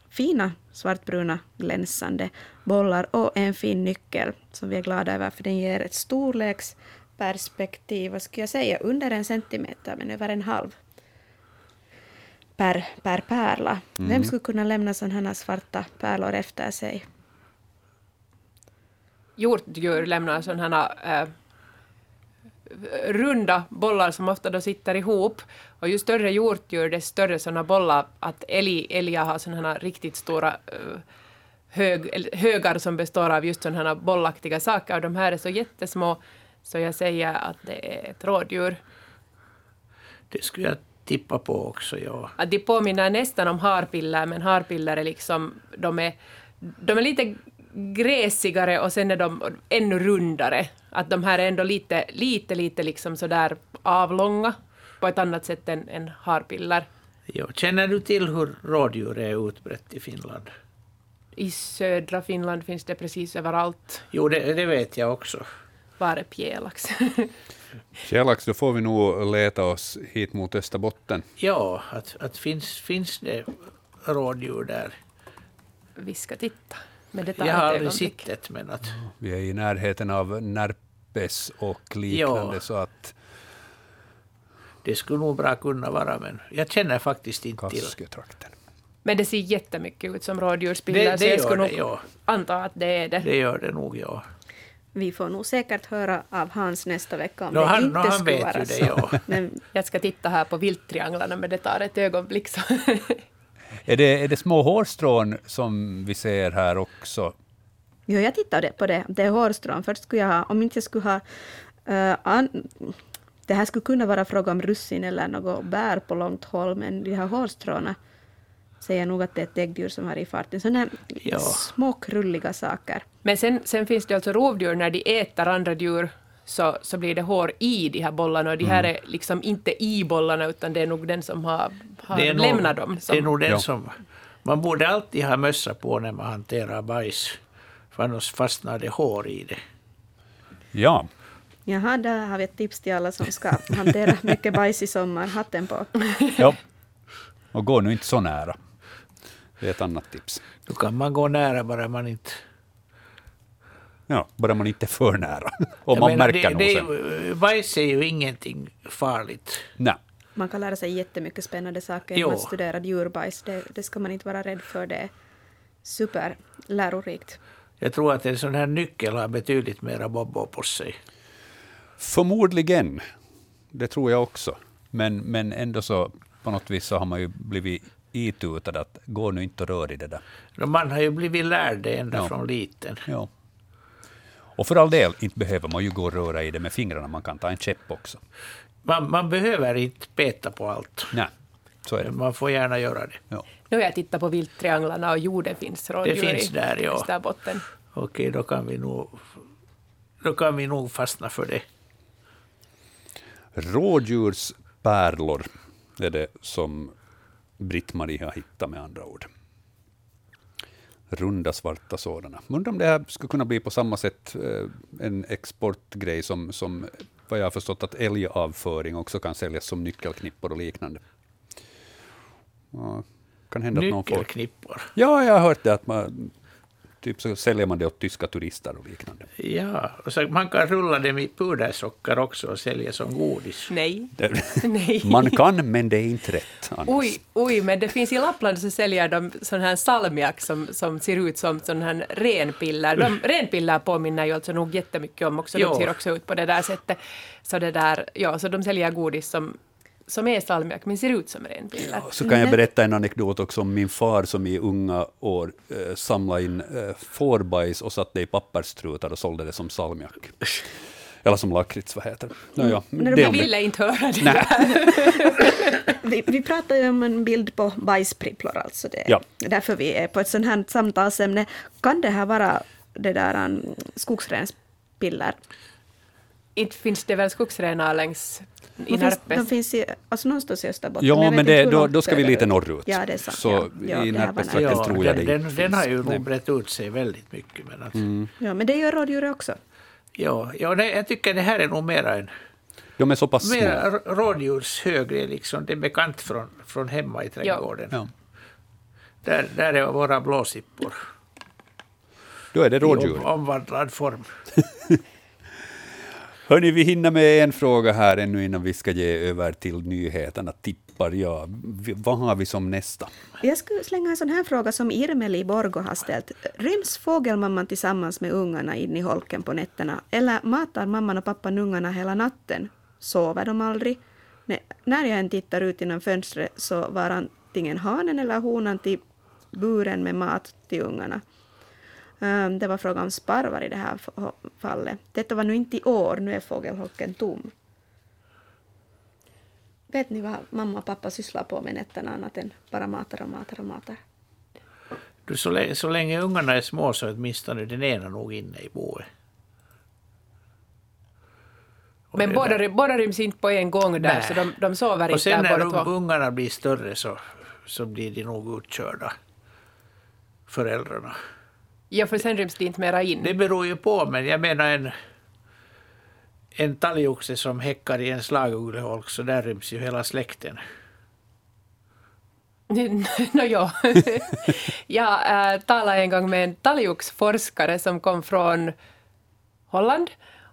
fina svartbruna glänsande bollar och en fin nyckel som vi är glada över för den ger ett storleksperspektiv, vad ska jag säga, under en centimeter men över en halv per, per pärla. Vem skulle kunna lämna sådana här svarta pärlor efter sig? Hjortdjur lämnar sådana här äh, runda bollar som ofta då sitter ihop. Och ju större hjortdjur, desto större sådana bollar. Att älg, älgar har sådana här riktigt stora äh, hög, högar som består av just sådana här bollaktiga saker. Och de här är så jättesmå, så jag säger att det är ett rådjur. Det skulle jag tippa på också, ja. Att de påminner nästan om harpiller, men harpiller är liksom, de är, de är lite gräsigare och sen är de ännu rundare. Att de här är ändå lite, lite, lite liksom sådär avlånga på ett annat sätt än, än harpiller. Jo, känner du till hur rådjur är utbrett i Finland? I södra Finland finns det precis överallt. Jo, det, det vet jag också. Var är pjälax? Fjällax, då får vi nog leta oss hit mot Österbotten. Ja, att, att finns, finns det rådjur där? Vi ska titta. Jag har aldrig ett, men att... Vi är i närheten av Närpes och liknande, Ja. så att Det skulle nog bra kunna vara, men jag känner faktiskt inte till. Kasketrakten. Men det ser jättemycket ut som rådjursbilder, Det- så det jag skulle det, nog ja. anta att det är det. Det gör det nog, ja. Vi får nog säkert höra av Hans nästa vecka om Nå, det han- inte nå, han skulle vet vara ju det, så. ja. Men Jag ska titta här på vilttrianglarna, men det tar ett ögonblick. Så. Är det, är det små hårstrån som vi ser här också? Jo, jag tittade på det. Det är hårstrån. Först skulle jag ha, om inte jag skulle ha... eh, an, det här skulle kunna vara fråga om russin eller något bär på långt håll, men de här hårstråna säger nog att det är ett däggdjur som har i farten. Sådana Ja. små krulliga saker. Men sen, sen finns det alltså rovdjur, när de äter andra djur så, så blir det hår i de här bollarna och de här är liksom inte i bollarna utan det är nog den som har, har Det nog- lämnat dem. Som, Det är nog den Ja. som... Man borde alltid ha mössa på när man hanterar bajs. För annars fastnar det hår i det. Ja, Jaha, där har vi ett tips till alla som ska hantera mycket bajs i sommar. Hatten på. ja. Och gå nu inte så nära. Det är ett annat tips. Då kan man gå nära bara man inte... Ja, bara man inte är för nära. Och Jag man menar, märker det, nog det, sen. är ju- Bajs är ju ingenting farligt. Nej. Man kan lära sig jättemycket spännande saker genom att studera djurbajs. Det, det ska man inte vara rädd för. Det är superlärorikt. Jag tror att en sån här nyckel har betydligt mera bobo på sig. Förmodligen. Det tror jag också. Men, men ändå så på något vis så har man ju blivit itutad att gå nu inte och rör i det där. Man har ju blivit lärd det ända Ja. från liten. Ja. Och för all del, inte behöver man ju gå och röra i det med fingrarna. Man kan ta en käpp också. Man, man behöver inte peta på allt. Nej, så är det. Man får gärna göra det. Ja. Nu har jag tittat på vilttrianglarna och jo, det finns rådjur finns i där, ja. Österbotten. Okej, då kan vi nog... Då kan vi nog fastna för det. Rådjurspärlor är det som Britt-Marie har hittat med andra ord. Runda svarta sådana. Undrar om det här skulle kunna bli på samma sätt eh, en exportgrej som, som vad jag har förstått att älgavföring också kan säljas som nyckelknippor och liknande. Ja, kan hända att någon får... Nyckelknippor. Ja, jag har hört det att man, typ så säljer man det åt tyska turister och liknande. Ja, och så man kan rulla dem i pudersocker också och sälja som godis. Nej. Man kan, men det är inte rätt. Annars. Oj, oj, men det finns i Lappland så säljer de sån här salmiak som, som ser ut som sån här renpiller. De, renpiller påminner ju alltså nog jättemycket om också. Jo. De ser också ut på det där sättet. Så, det där, ja, så de säljer godis som, som är salmiak men ser ut som renpiller. Så kan jag berätta en anekdot också om min far som i unga år eh, samlade in eh, fårbajs och satte det i pappersstrutar och sålde det som salmiak. Eller som lakrits, vad heter det? Nåja, När det Jag ville inte höra det. Nej. Vi, vi pratar ju om en bild på bajspripplor, alltså. Det, Ja. Därför vi är på ett sånt här samtalsämne. Kan det här vara det där um, skogsrenspiller? Inte finns det väl skogsrenar längs i De finns, Närpes? de finns i, alltså någonstans i Österbotten. Ja, men inte det, då, då ska vi lite norrut. Ja, det är sant. Så ja. Ja, i Närpestrakten. Ja, tror jag den, det den, inte den har ju finns. nog brett ut sig väldigt mycket. Men att, Mm. Ja, men det gör rådjur också. ja, ja, nej, jag tycker det här är nog mera en De är så pass små. mera r- rådjurshögre, liksom. det är bekant från, från hemma i trädgården. Ja. Där, där är våra blåsippor Då är det i rådjur. om, omvandlad form. Hörni, vi hinner med en fråga här ännu innan vi ska ge över till nyheterna. Tippar jag. Vad har vi som nästa? Jag skulle slänga en sån här fråga som Irmeli i Borgo har ställt. Ryms fågelmamman tillsammans med ungarna in i holken på nätterna? Eller matar mamman och pappan ungarna hela natten? Sover de aldrig? Nej, när jag än tittar ut genom fönstret så var antingen hanen eller honan till buren med mat till ungarna. Ehm, Det var fråga om sparvar i det här fallet. Detta var nu inte i år, nu är fågelholken tom. Vet ni vad mamma och pappa sysslar på med nätterna annat än bara matar och matar och matar? Du, så, länge, så länge ungarna är små så är åtminstone den ena nog inne i boet. Och Men båda, där- båda ryms inte på en gång där, Nej. så de, de sover Och inte sen där när båda två. ungarna blir större så, så blir de nog utkörda. föräldrarna. Ja, för sen ryms det inte mera in. Det beror ju på, men jag menar en, en talgoxe som häckar i en slaguggleholk, så där ryms ju hela släkten. no, ja. jag äh, talade en gång med en talgoxforskare som kom från Holland.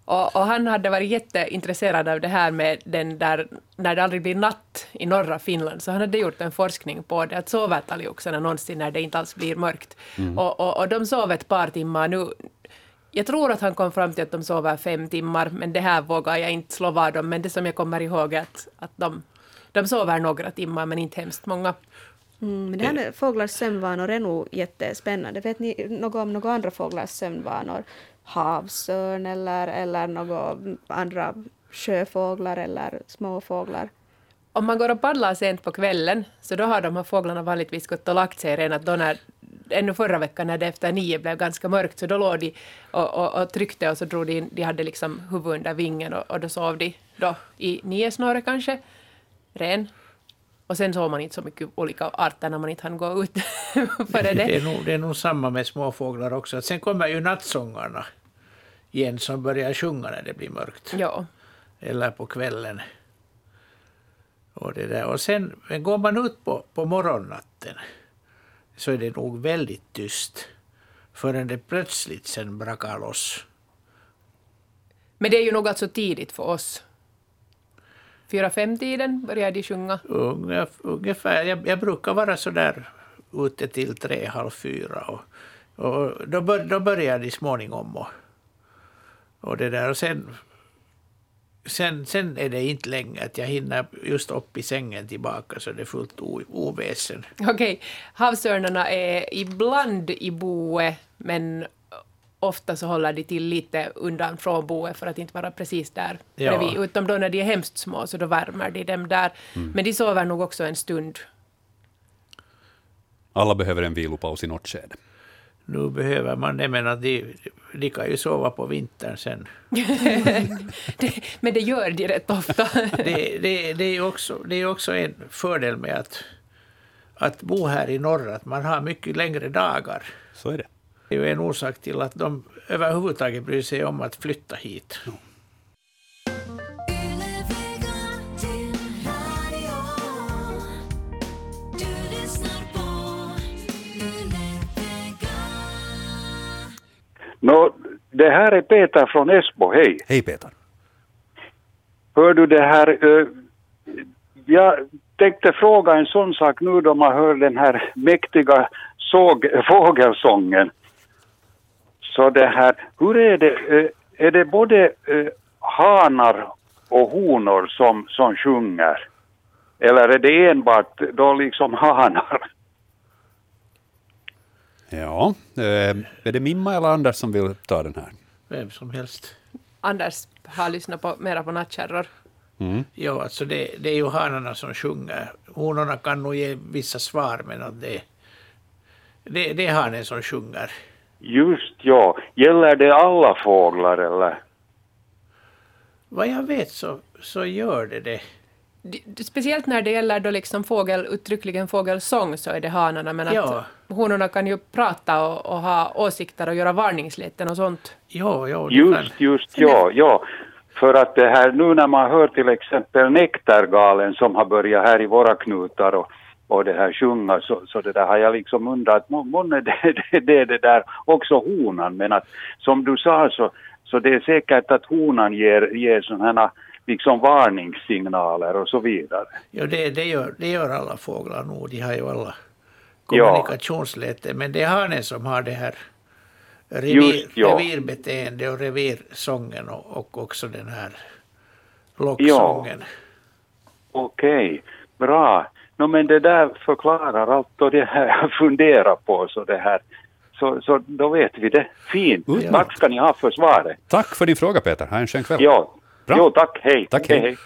Och, och, han hade varit jätteintresserad av det här med den där, när det aldrig blir natt i norra Finland, så han hade gjort en forskning på det, att sover talgoxarna någonsin när det inte alls blir mörkt? Mm. Och, och, och de sov ett par timmar nu. Jag tror att han kom fram till att de sover fem timmar, men det här vågar jag inte slå vad om. Men det som jag kommer ihåg är att, att de, de sover några timmar, men inte hemskt många. Mm, men det här med fåglars sömnvanor är nog jättespännande. Vet ni något om några andra fåglars sömnvanor? Havsörn eller, eller några andra sjöfåglar eller småfåglar. Om man går och paddlar sent på kvällen, så då har de här fåglarna vanligtvis gått och lagt sig redan då när, ännu förra veckan när det efter nio blev ganska mörkt, så då låg de och, och, och tryckte och så drog de in, de hade liksom huvudet under vingen och, och då sov de då i nio snåret kanske, ren. Och sen såg man inte så mycket olika arter när man inte hann gå ut före det. Det är, nog, det är nog samma med småfåglar också. Sen kommer ju nattsångarna igen som börjar sjunga när det blir mörkt. Ja. Eller på kvällen. Och, det där. och sen men går man ut på, på morgonnatten så är det nog väldigt tyst förrän det plötsligt sen brakar loss. Men det är ju nog alltså tidigt för oss. Fyra, fem tiden börjar de sjunga? Ungefär. Jag, jag brukar vara så där ute till tre, halv fyra. Och, och då, bör, då börjar de småningom. Och, och det där. Och sen, sen, sen är det inte länge att jag hinner just upp i sängen tillbaka så det är fullt oväsen. Okej, okay. havsörnarna är ibland i boet men ofta så håller de till lite undan från boet för att inte vara precis där ja. bredvid. Utom då när de är hemskt små så då värmer de dem där. Mm. Men de sover nog också en stund. Alla behöver en vilopaus i något skede nu behöver man det, men att de, de kan ju sova på vintern sen. det, men det gör de rätt ofta. det, det, det, är också, det är också en fördel med att, att bo här i norr, att man har mycket längre dagar. Så är det. Det är ju en orsak till att de överhuvudtaget bryr sig om att flytta hit. Ja. Nå, det här är Peter från Esbo, hej. Hej Peter. Hör du det här, uh, jag tänkte fråga en sån sak nu då man hör den här mäktiga såg, fågelsången. Så det här, hur är det, uh, är det både uh, hanar och honor som, som sjunger? Eller är det enbart då liksom hanar? Ja, eh, är det Mimma eller Anders som vill ta den här? Vem som helst. Anders har lyssnat på, mera på nattkärror. Mm. Ja, alltså det, det är ju hanarna som sjunger. Honorna kan nog ge vissa svar, men att det, det, det är hanen som sjunger. Just ja. Gäller det alla fåglar eller? Vad jag vet så, så gör det det speciellt när det gäller då liksom fågel, uttryckligen fågelsång så är det hanarna, men ja. att honorna kan ju prata och, och, ha åsikter och göra varningsläten och sånt. Ja, ja, just, just, ja, ja. För att det här nu när man hör till exempel Nektargalen som har börjat här i våra knutar och, och det här sjunga så, så det där har jag liksom undrat, månne det, det, det, det där också honan, men att som du sa så, så det är säkert att honan ger, ger sådana liksom varningssignaler och så vidare. Ja, det, det, gör, det gör alla fåglar nog. De har ju alla kommunikationsläte. Ja. Men det är hanen som har det här revir, Just, ja. revirbeteende och revirsången och, och också den här locksången. Ja. Okej, okay. bra. No, men det där förklarar allt och det här jag funderar på. Så, det här. Så, så då vet vi det. Fint. Ja. Tack ska ni ha för svaret. Tack för din fråga Peter. Ha en skön kväll. Ja, Bra. Jo, tack. Hej. Tack, hej. hej.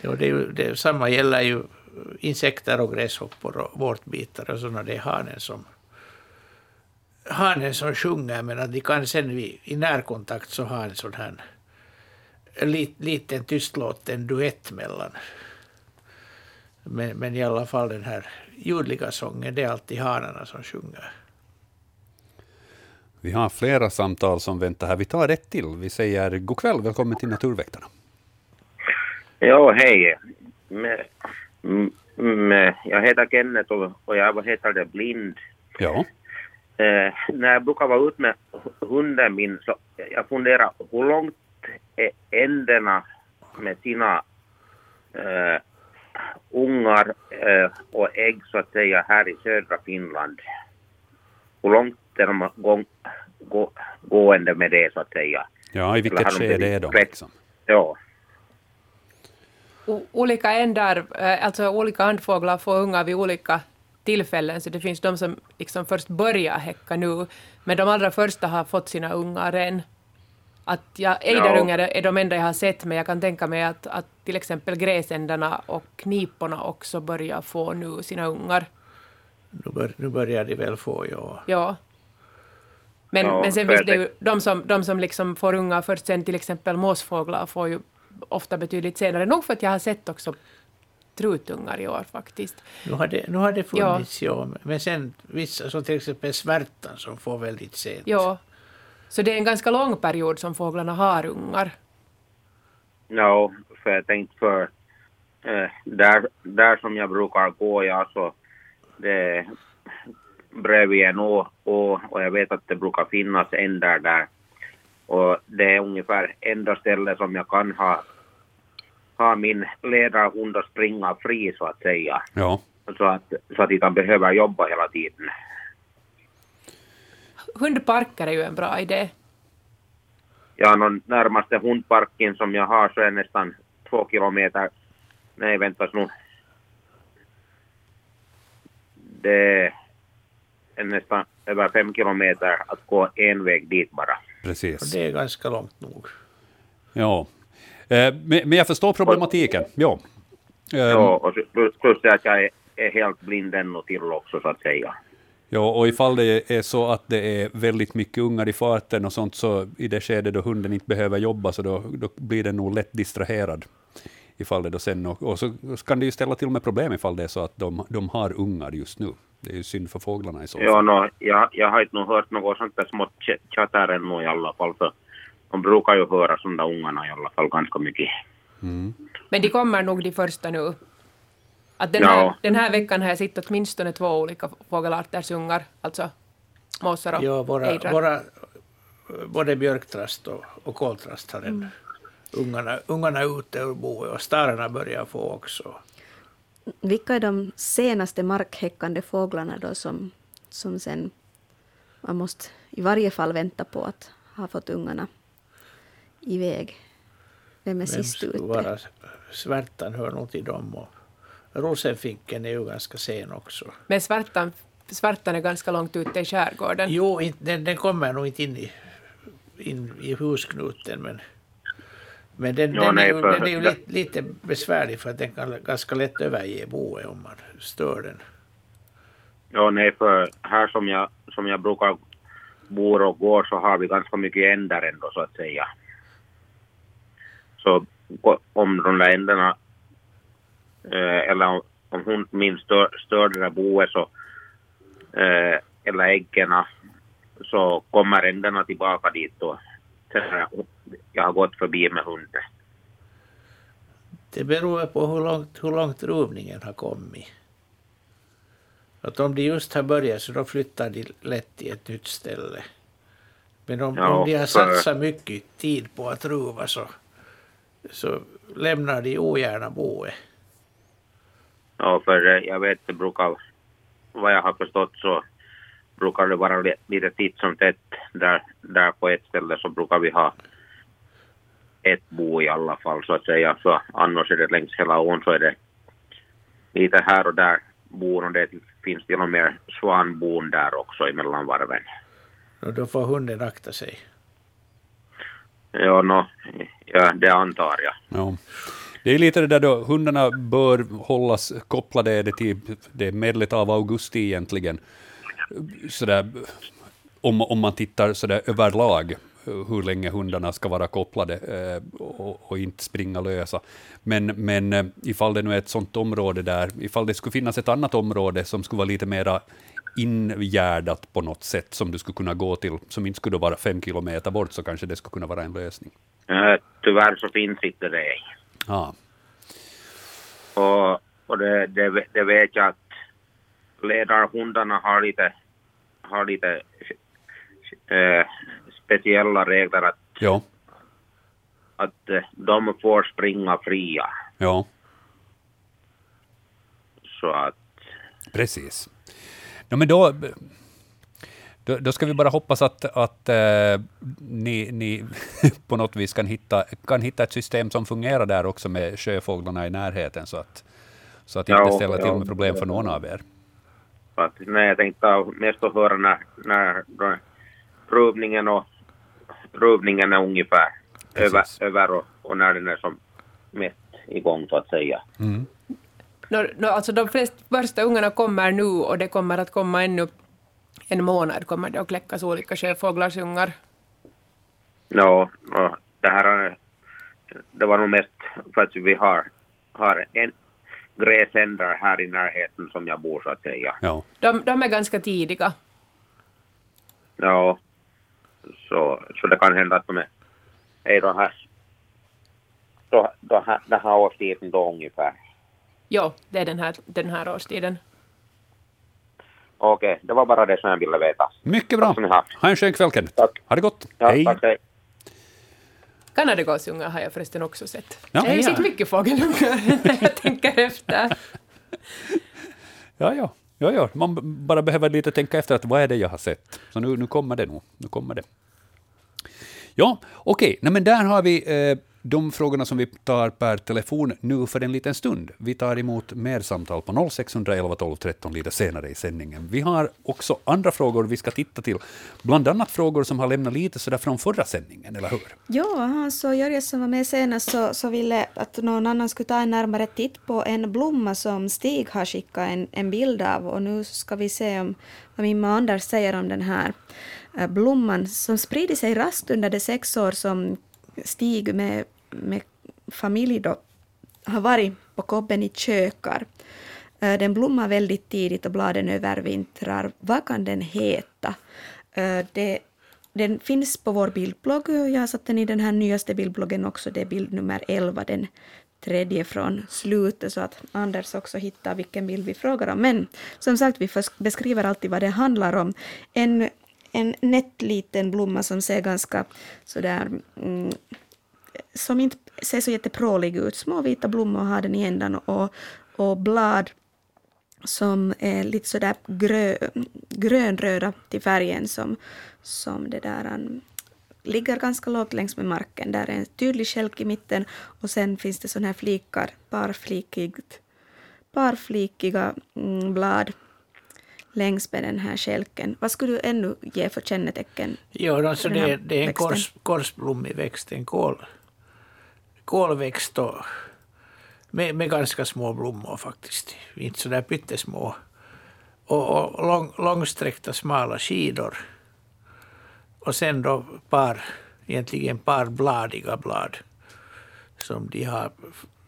Jo, det, är ju, det samma gäller ju insekter och gräshoppor och vårtbitar och sådana. Det är hanen som, hanen som sjunger, men att de kan sen vid, i närkontakt så ha en sån här lit, liten tystlåten duett mellan. Men, men i alla fall den här ljudliga sången, det är alltid hanarna som sjunger. Vi har flera samtal som väntar här. Vi tar ett till. Vi säger god kväll, välkommen till Naturväktarna. Ja, hej. Men, mm, jag heter Kenneth och, och jag vad heter det, blind. Ja, Eh, när jag brukar vara ute med hunden min så jag funderar hur långt är änderna med sina eh, ungar eh, och ägg så att säga här i södra Finland. Hur långt är de gå, gå, gående med det så att säga? ja i vilket skede är de? Liksom? Ja, O- olika ändar, alltså olika andfåglar får ungar vid olika tillfällen, så det finns de som liksom först börjar häcka nu, men de allra första har fått sina ungar än. Att jag, ejderungar är de enda jag har sett, men jag kan tänka mig att, att till exempel gräsändarna och kniporna också börjar få nu sina ungar. Nu, bör, nu börjar de väl få, ja. Ja. Men, Ja, men sen finns det ju de som, de som liksom får ungar först sen, till exempel måsfåglar får ju ofta betydligt senare. Nog för att jag har sett också trutungar i år faktiskt. Nu har det, nu har det Ja. funnits, ja. Men sen vissa, som till exempel svärtan som får väldigt sent. Ja. Så det är en ganska lång period som fåglarna har ungar. Ja, för jag tänkte för eh, där, där som jag brukar gå, ja, så det bredvid en å, å och jag vet att det brukar finnas ändar där. Och det är ungefär enda stället som jag kan ha, ha min ledarhund att springa fri så att säga. Ja, Så att, så att inte han behöver jobba hela tiden. Hundparker är ju en bra idé. Ja, någon närmaste hundparken som jag har så är nästan två kilometer. Nej, väntas nu. Det nästan över fem kilometer att gå en väg dit bara. Och precis. det är ganska långt nog. Ja. Eh, Men jag förstår problematiken. Ja. Eh, Ja, och så- plus, det att jag är, är helt blind ännu till också så att säga. Ja, och ifall det är så att det är väldigt mycket ungar i farten och sånt, så i det skede då hunden inte behöver jobba, så då, då blir den nog lätt distraherad. Ifall det då sen, och, och så kan det ju ställa till med problem ifall det är så att de, de har ungar just nu. Det är ju synd för fåglarna i så fall. Ja, no, jag, jag har inte nog hört något sånt där smått chatter ännu i alla fall. Så de brukar ju höra där ungarna i alla fall ganska mycket. Men de kommer nog de första nu. Att den, Ja. här, den här veckan har jag sett åtminstone två olika fågelarters ungar, alltså måsar och Ja, våra, ejdrar. våra, både björktrast och, och koltrast har en, ungarna, ungarna ute ur boet och stararna börjar få också. Vilka är de senaste markhäckande fåglarna då som, som sen man måste i varje fall vänta på att ha fått ungarna iväg? Vem är Vem sist skulle ute? vara svärtan hör nog till dem och rosenfinken är ju ganska sen också. Men svärtan, svärtan är ganska långt ute i skärgården. Jo, den, den kommer nog inte in i, in i husknuten men, men den, Ja, den, nej, är för- den är ju lite, lite besvärlig för att den kan ganska lätt överge boet om man stör den. Ja, nej, för här som jag, som jag brukar bo och gå så har vi ganska mycket ändar ändå så att säga. Så om de där ändarna, eh, eller om, om hon min stör, stör det där boet så, eh, eller äggen, så kommer ändarna tillbaka dit och sen har jag, har gått förbi med hunden. Det beror på hur långt, hur långt ruvningen har kommit. Att om de just har börjat så då flyttar de lätt till ett nytt ställe. Men om, Ja, om de har för- satsat mycket tid på att ruva så, så lämnar de ogärna boet. Ja, för eh, jag vet det brukar, vad jag har förstått så brukar det vara li- lite titt som tätt där, där på ett ställe så brukar vi ha ett bo i alla fall så att säga. Så annars är det längs hela ån så är det lite här och där bon och det finns till och med svanbon där också emellan varven. Och då får hunden akta sig. Ja, no, ja, det antar jag. Ja. Det är lite det där då, hundarna bör hållas kopplade är det till det medlet av augusti egentligen. Sådär, om, om man tittar sådär överlag hur länge hundarna ska vara kopplade eh, och, och inte springa lösa. Men, men eh, ifall det nu är ett sådant område där, ifall det skulle finnas ett annat område som skulle vara lite mera ingärdat på något sätt som du skulle kunna gå till, som inte skulle vara fem kilometer bort, så kanske det skulle kunna vara en lösning. Eh, Tyvärr så finns inte det. Ja, Och, och det, det, det vet jag att ledarhundarna har lite, har lite eh, speciella regler att, ja, att eh, de får springa fria. ja, Så att precis. Ja, men då, då, då ska vi bara hoppas att, att eh, ni, ni på något vis kan hitta, kan hitta ett system som fungerar där också med sjöfåglarna i närheten, så att, så att Ja, inte ställer till ja. med problem för någon av er. Att, nej, jag tänkte mest att höra när, när då provningen och provningen är ungefär över, Precis. över och, och när den är som mest igång så att säga. Mm. Nå, nå, alltså de flesta första ungarna kommer nu och det kommer att komma ännu en månad kommer det att kläckas olika sjöfåglars ungar. Ja, och det här är- det var nog mest för att vi har, har en gräsändare här i närheten som jag bor så att säga. Ja. De, de är ganska tidiga. Ja, så, så det kan hända att de är, är de här, då, då, här, den här årstiden då ungefär. Jo, det är den här, den här årstiden. Okej, det var bara det som jag ville veta. Mycket bra. Ha. Ha en skön kväll, Kenneth. Tack. Ha det gott. Ja, Hej. tack, hej. Kanadagåsungar har jag förresten också sett. Ja. jag har ju Ja. sett mycket fågelungar när jag tänker efter. Ja, ja. Ja, ja. Man bara behöver lite tänka efter att vad är det jag har sett. Så nu, nu kommer det nog. Nu kommer det. Ja, okej. Nej, men där har vi eh, de frågorna som vi tar per telefon nu för en liten stund. Vi tar emot mer samtal på 0611 12 13 lite senare i sändningen. Vi har också andra frågor vi ska titta till, bland annat frågor som har lämnat lite sådär från förra sändningen, eller hur? Ja, Hans och Jörgen som var med senast så, så ville att någon annan skulle ta en närmare titt på en blomma som Stig har skickat en, en bild av och nu ska vi se om, vad min man Anders säger om den här eh, blomman som sprider sig raskt under de sex år som Stig med, med familj då har varit på kobben i kökar. Eh, den blommar väldigt tidigt och bladen övervintrar. Vad kan den heta? Eh, det, den finns på vår bildblogg. Jag har satt den i den här nyaste bildbloggen också. Det är bild nummer 11, den tredje från slutet, så att Anders också hittar vilken bild vi frågar om. Men som sagt, vi beskriver alltid vad det handlar om. En, en nätt liten blomma som ser ganska sådär mm, som inte ser så jätteprålig ut. Små vita blommor har den i ändan och, och blad som är lite sådär grö, grönröda till färgen som, som det där um, ligger ganska lågt längs med marken. Där är en tydlig skälk i mitten och sen finns det sådana här flikar, parflikigt, parflikiga mm, blad längs med den här skälken. Vad skulle du ännu ge för kännetecken? Jo, alltså det, det är en kors, korsblommig växt, en kål, kolväxt och med, med ganska små blommor faktiskt. Inte så där pyttesmå. Och, och lång, långsträckta smala skidor. Och sen då par, egentligen par bladiga blad. Som de har.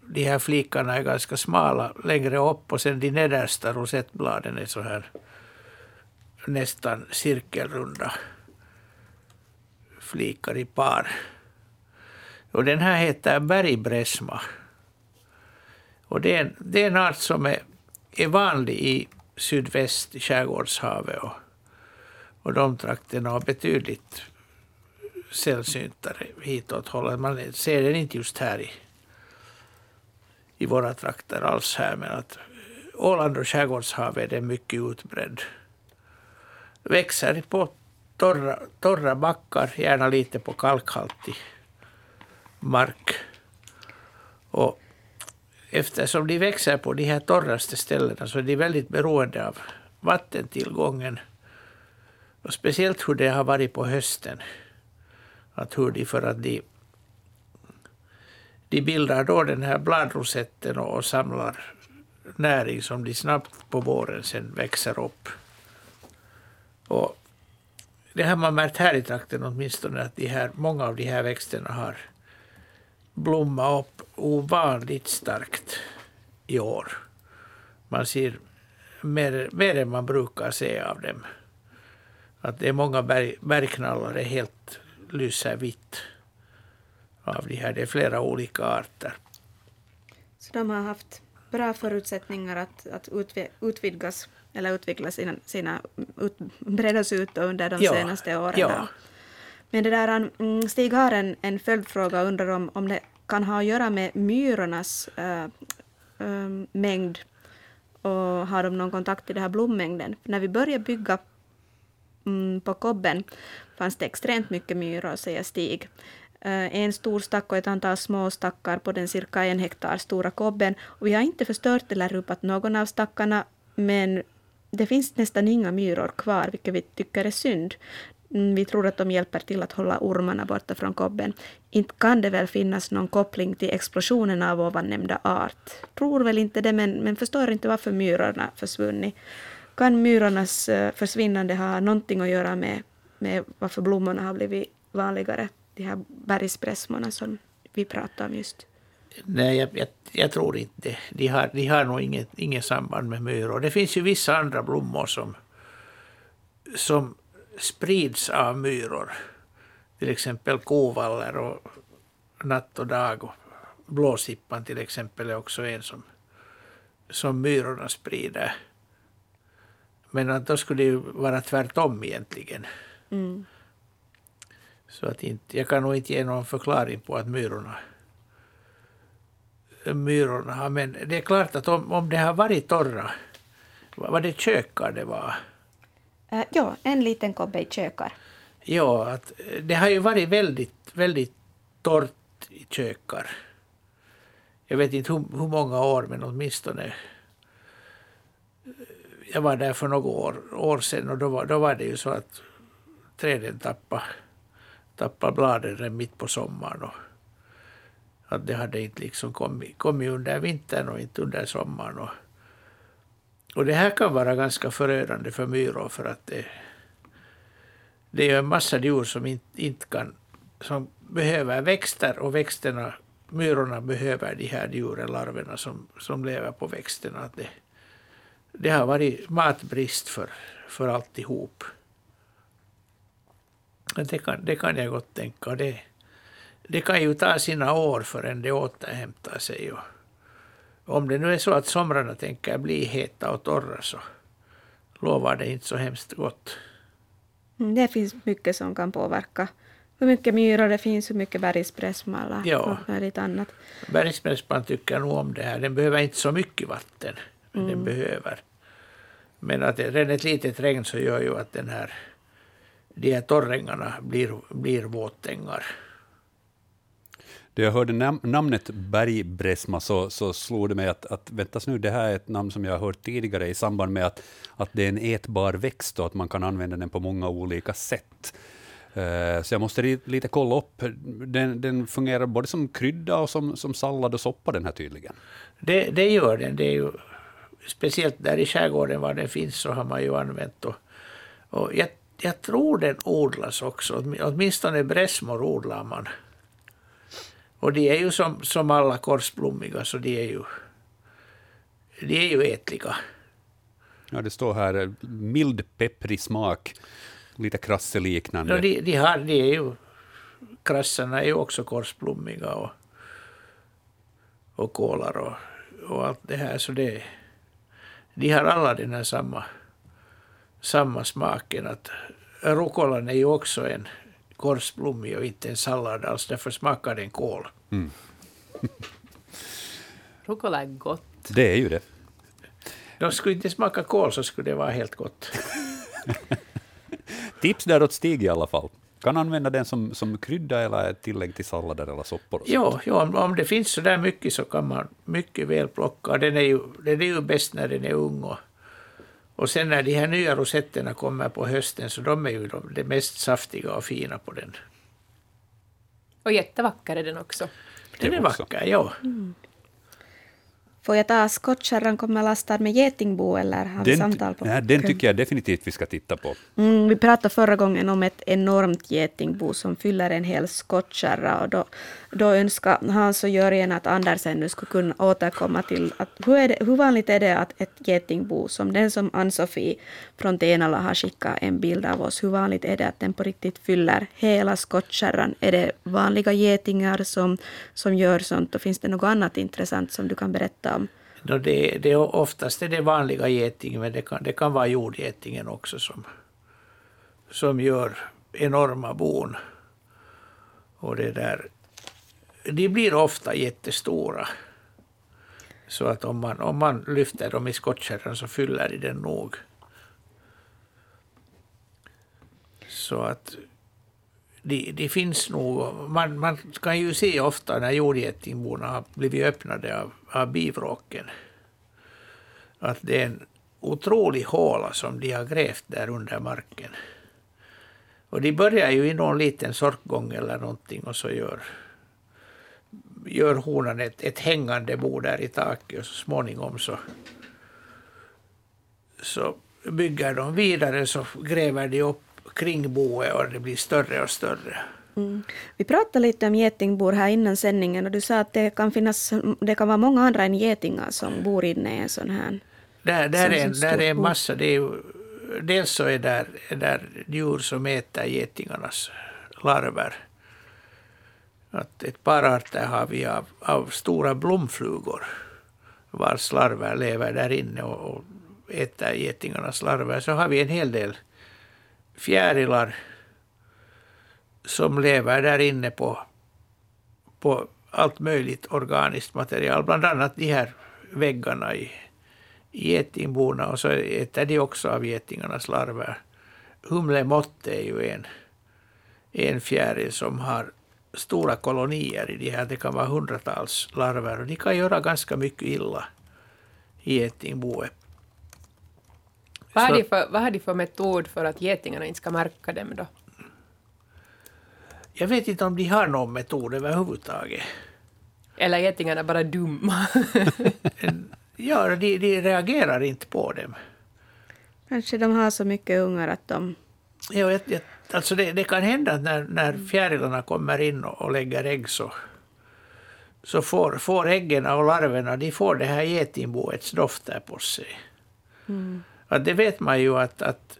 De här flikarna är ganska smala längre upp och sen de nedersta rosettbladen är så här nästan cirkelrunda flikar i par. Och den här heter bergbräsma. Och det är, en, det är en art som är, är vanlig i sydväst i skärgårdshavet och, och de trakterna och betydligt sällsyntare hitåt hållet. Man ser den inte just här i, i våra trakter alls här men att Åland och skärgårdshavet är den mycket utbredd. Växer på torra, torra backar, gärna lite på kalkhaltig mark. Och eftersom de växer på de här torraste ställena så är de väldigt beroende av vattentillgången. Och speciellt hur det har varit på hösten. Att hur de, för att de, de bildar då den här bladrosetten och, och samlar näring som de snabbt på våren sen växer upp. Och det har man märkt här i trakten åtminstone att de här, många av de här växterna har blommat upp ovanligt starkt i år. Man ser mer, mer än man brukar se av dem. Att det är många berg, bergknallare helt lyser vitt av de här. Det är flera olika arter. Så de har haft bra förutsättningar att, att utvi- utvidgas eller utveckla sina, sina ut, breddas ut under de Ja, senaste åren. ja. Men det där, um, mm, Stig har en, en följdfråga och undrar om, om det kan ha att göra med myrornas äh, äh, mängd och har de någon kontakt till den här blommängden? För när vi började bygga mm, på kobben fanns det extremt mycket myror, säger Stig. Eh, en stor stack och ett antal små stackar på den cirka en hektar stora kobben. Och vi har inte förstört eller rubbat någon av stackarna, men det finns nästan inga myror kvar, vilket vi tycker är synd. Mm, Vi tror att de hjälper till att hålla ormarna borta från kobben. Inte kan det väl finnas någon koppling till explosionen av ovan nämnda art. Tror väl inte det, men, men förstår inte varför myrorna försvunnit. Kan myrornas eh, försvinnande ha någonting att göra med, med varför blommorna har blivit vanligare? De här bergspressmorna som vi pratade om just. Nej, jag, jag, jag tror inte det. De har, de har nog inget, inget samband med myror. Det finns ju vissa andra blommor som, som sprids av myror. Till exempel kovaller och natt och dag. Och blåsippan till exempel är också en som, som myrorna sprider. Men då skulle det ju vara tvärtom egentligen. Mm. Så att inte, jag kan nog inte ge någon förklaring på att myrorna myrorna. Men det är klart att om, om det har varit torra, var det kökar det var? Uh, ja, en liten kobbe i kökar. Ja, att eh, det har ju varit väldigt, väldigt torrt i kökar. Jag vet inte hur, hur många år, men åtminstone. Eh, jag var där för några år, år sedan och då var, då var det ju så att träden tappade, tappade bladen redan mitt på sommaren. Och att det hade inte liksom kommit, kommit under vintern och inte under sommaren. Och, och det här kan vara ganska förödande för myror för att det, det är en massa djur som inte, inte kan, som behöver växter och växterna, myrorna behöver de här djuren, larverna som, som lever på växterna. Att det, det har varit matbrist för, för alltihop. Det kan, det kan jag gott tänka. Det, det kan ju ta sina år förrän det återhämtar sig. Och om det nu är så att somrarna tänker bli heta och torra så lovar det inte så hemskt gott. Mm, Det finns mycket som kan påverka hur mycket myror det finns, hur mycket bergspressmala Ja. och väldigt annat. Bergsmäspan tycker nog om det här. Den behöver inte så mycket vatten, men den behöver. Men att redan ett litet regn så gör ju att den här, de här torrängarna blir, blir våtängar. Då jag hörde nam namnet bergbräsma så, så slog det mig att, att väntas nu, det här är ett namn som jag har hört tidigare i samband med att, att det är en ätbar växt och att man kan använda den på många olika sätt. Uh, så jag måste lite kolla upp. Den, den fungerar både som krydda och som, som sallad och soppa den här tydligen. Det, det gör den. Det är ju, speciellt där i skärgården var den finns så har man ju använt. Och, och jag, jag tror den odlas också. Åtminstone bräsmor odlar man. Och de är ju som, som alla korsblommiga så de är ju, de är ju ätliga. Ja, det står här mild pepprig smak, lite krasseliknande. Ja, de, de, har, de är ju, krassarna är ju också korsblommiga och, och kålar och, och allt det här. Så det, de har alla den här samma, samma smaken. Att rucolan är ju också en korsblommig och inte en sallad alls. Därför smakar den kål. Rucola är gott. Det är ju det. De skulle inte smaka kål så skulle det vara helt gott. Tips där åt Stig i alla fall. Kan använda den som, som krydda eller tillägg till sallader eller soppor. Jo, jo om, om det finns så där mycket så kan man mycket väl plocka. Den är ju, den är ju bäst när den är ung. Och, och sen när de här nya rosetterna kommer på hösten så de är ju de, det mest saftiga och fina på den. Och jättevacker är den också. Den Det är vacker, ja. Får jag ta skottkärran kommer lastad med getingbo eller har vi samtal på? nej, den tycker jag definitivt vi ska titta på. Mm, vi pratade förra gången om ett enormt getingbo som fyller en hel skottkärra och då, då önskar Hans och Jörgen att Andersen nu skulle kunna återkomma till att hur, det, hur vanligt är det att ett getingbo som den som Ann-Sofie från Tenala har skickat en bild av oss, hur vanligt är det att den på riktigt fyller hela skottkärran? Är det vanliga getingar som, som gör sånt och finns det något annat intressant som du kan berätta om? No, det, det är oftast är det vanliga getingen, men det kan, det kan vara jordgetingen också som, som gör enorma bon. Och det där, de blir ofta jättestora. Så att om man, om man lyfter dem i skottkärran så fyller de den nog. Så att det, det, finns nog. Man, man kan ju se ofta när jordgetingborna har blivit öppnade av, av bivråken att det är en otrolig håla som de har grävt där under marken. Och de börjar ju i någon liten sorkgång eller någonting och så gör, gör honan ett, ett hängande bo där i taket och så småningom så, så bygger de vidare så gräver de upp kring boet och det blir större och större. Mm. Vi pratade lite om getingbor här innan sändningen och du sa att det kan, finnas, det kan vara många andra än getingar som bor inne i en sån här. Där, där, är, där är en massa. Det är dels så är där, är där djur som äter getingarnas larver. Att ett par arter har vi av, av stora blomflugor vars larver lever där inne och, och äter getingarnas larver. Så har vi en hel del fjärilar som lever där inne på, på allt möjligt organiskt material. Bland annat de här väggarna i, i getingborna och så äter de också av getingarnas larver. Humlemotte är ju en, en fjäril som har stora kolonier i de här. Det kan vara hundratals larver och de kan göra ganska mycket illa i getingboet. Vad har, Så- de för, vad har de för metod för att getingarna inte ska märka dem då? Jag vet inte om de har någon metod överhuvudtaget. Eller getingarna bara dumma? Ja, de, de reagerar inte på dem. Kanske de har så mycket ungar att de... Ja, jag, jag, alltså det, det kan hända att när, när fjärilarna kommer in och, och lägger ägg så, så får, får äggen och larverna de får det här getingboets doft där på sig. Att det vet man ju att, att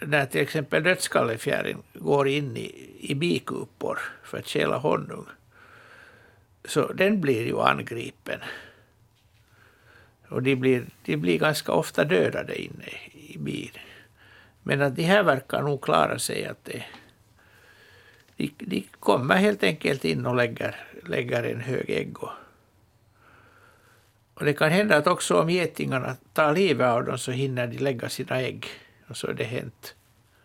när till exempel dödskallefjärilen går in i, i bikupor för att stjäla honung så den blir ju angripen. Och de blir, de blir ganska ofta dödade inne i bin. Men att de här verkar nog klara sig. att det, de, de kommer helt enkelt in och lägger, lägger en hög ägg. Och, och det kan hända att också om getingarna tar livet av dem så hinner de lägga sina ägg. Och så är det hänt.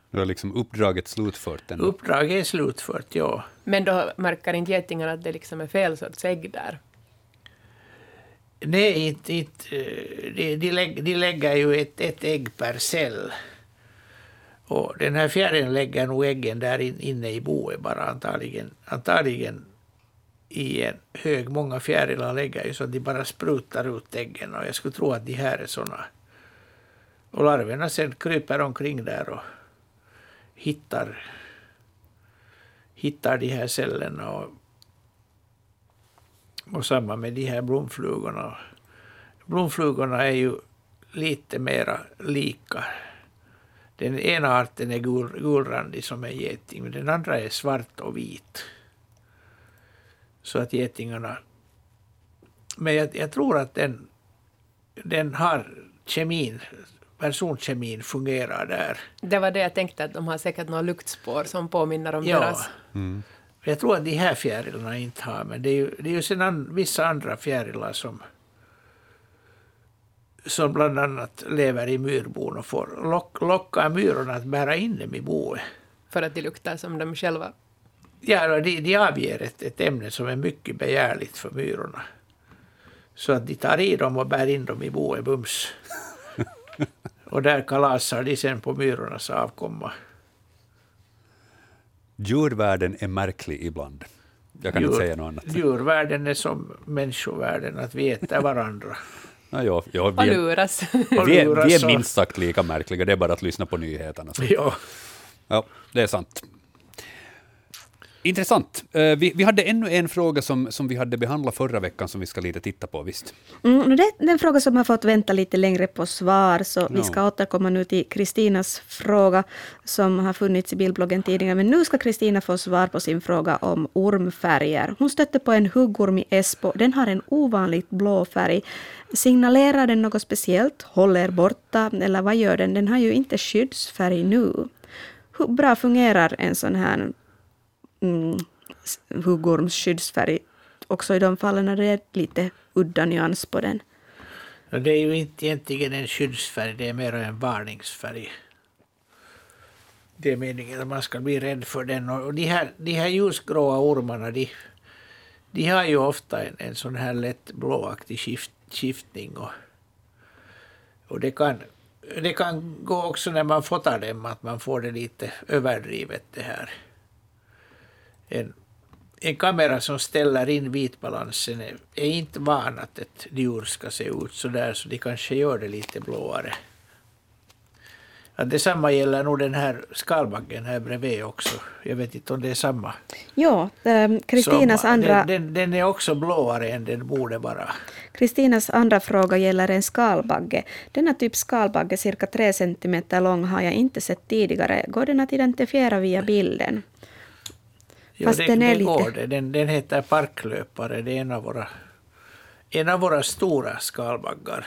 Nu är liksom uppdraget slutfört. ändå. Uppdraget är slutfört, ja. Men då märker inte getingarna att det liksom är fel sorts ägg där? Nej, inte, inte, de, de, lägger, de lägger ju ett, ett ägg per cell. Och den här fjärilen lägger nog äggen där in, inne i boet bara antagligen, antagligen i en hög. Många fjärilar lägger ju så att de bara sprutar ut äggen och jag skulle tro att de här är sådana. Och larverna sen kryper omkring där och hittar, hittar de här cellerna och och samma med de här blomflugorna. Blomflugorna är ju lite mera lika. Den ena arten är gul, gulrandig som en geting, men den andra är svart och vit. Så att getingarna... Men jag, jag tror att den, den har kemin, personkemin fungerar där. Det var det jag tänkte, att de har säkert några luktspår som påminner om Ja. deras... Jag tror att de här fjärilarna inte har, men det är ju, det är ju sen an, vissa andra fjärilar som, som bland annat lever i myrbon och får lock, locka myrorna att bära in dem i boet. För att de luktar som de själva. Ja, de, de avger ett, ett ämne som är mycket begärligt för myrorna. Så att de tar i dem och bär in dem i boet bums. och där kalasar de sen på myrornas avkomma. Djurvärlden är märklig ibland. Jag kan inte säga något annat. Djurvärlden är som människovärlden, att vi äter varandra. Ja, ja, ja, vi, är, luras. Och vi, är, luras vi är minst sagt lika märkliga, det är bara att lyssna på nyheterna. Så. Ja. Ja, det är sant. Intressant. Eh, Vi, vi hade ännu en fråga som, som vi hade behandlat förra veckan som vi ska lite titta på, visst? Mm, det är en fråga som har fått vänta lite längre på svar, så vi Ja. ska återkomma nu till Kristinas fråga som har funnits i bildbloggen tidigare. Men nu ska Kristina få svar på sin fråga om ormfärger. Hon stötte på en huggorm i Esbo. Den har en ovanligt blå färg. Signalerar den något speciellt? Håller borta? Eller vad gör den? Den har ju inte skyddsfärg nu. Hur bra fungerar en sån här mm, huggorms skyddsfärg också i de fallen när det är lite udda nyans på den? Och Det är ju inte egentligen en skyddsfärg, det är mer en varningsfärg. Det är meningen att man ska bli rädd för den. Och de här, de här ljusgråa ormarna, de, de har ju ofta en, en sån här lätt blåaktig skift, skiftning. Och, och det, kan, det kan gå också när man fotar dem, att man får det lite överdrivet det här. En, en kamera som ställer in vitbalansen är, inte van att ett djur ska se ut så där, så de kanske gör det lite blåare. Ja, detsamma gäller nog den här skalbaggen här bredvid också. Jag vet inte om det är samma. Ja, ehm, Kristinas andra, Den, den, den är också blåare än den borde vara. Kristinas andra fråga gäller en skalbagge. Denna typ skalbagge, cirka 3 cm lång, har jag inte sett tidigare. Går den att identifiera via bilden? Ja, Fast det, den är lite- går det. Den, den heter parklöpare. Det är en av våra, en av våra stora skalbaggar.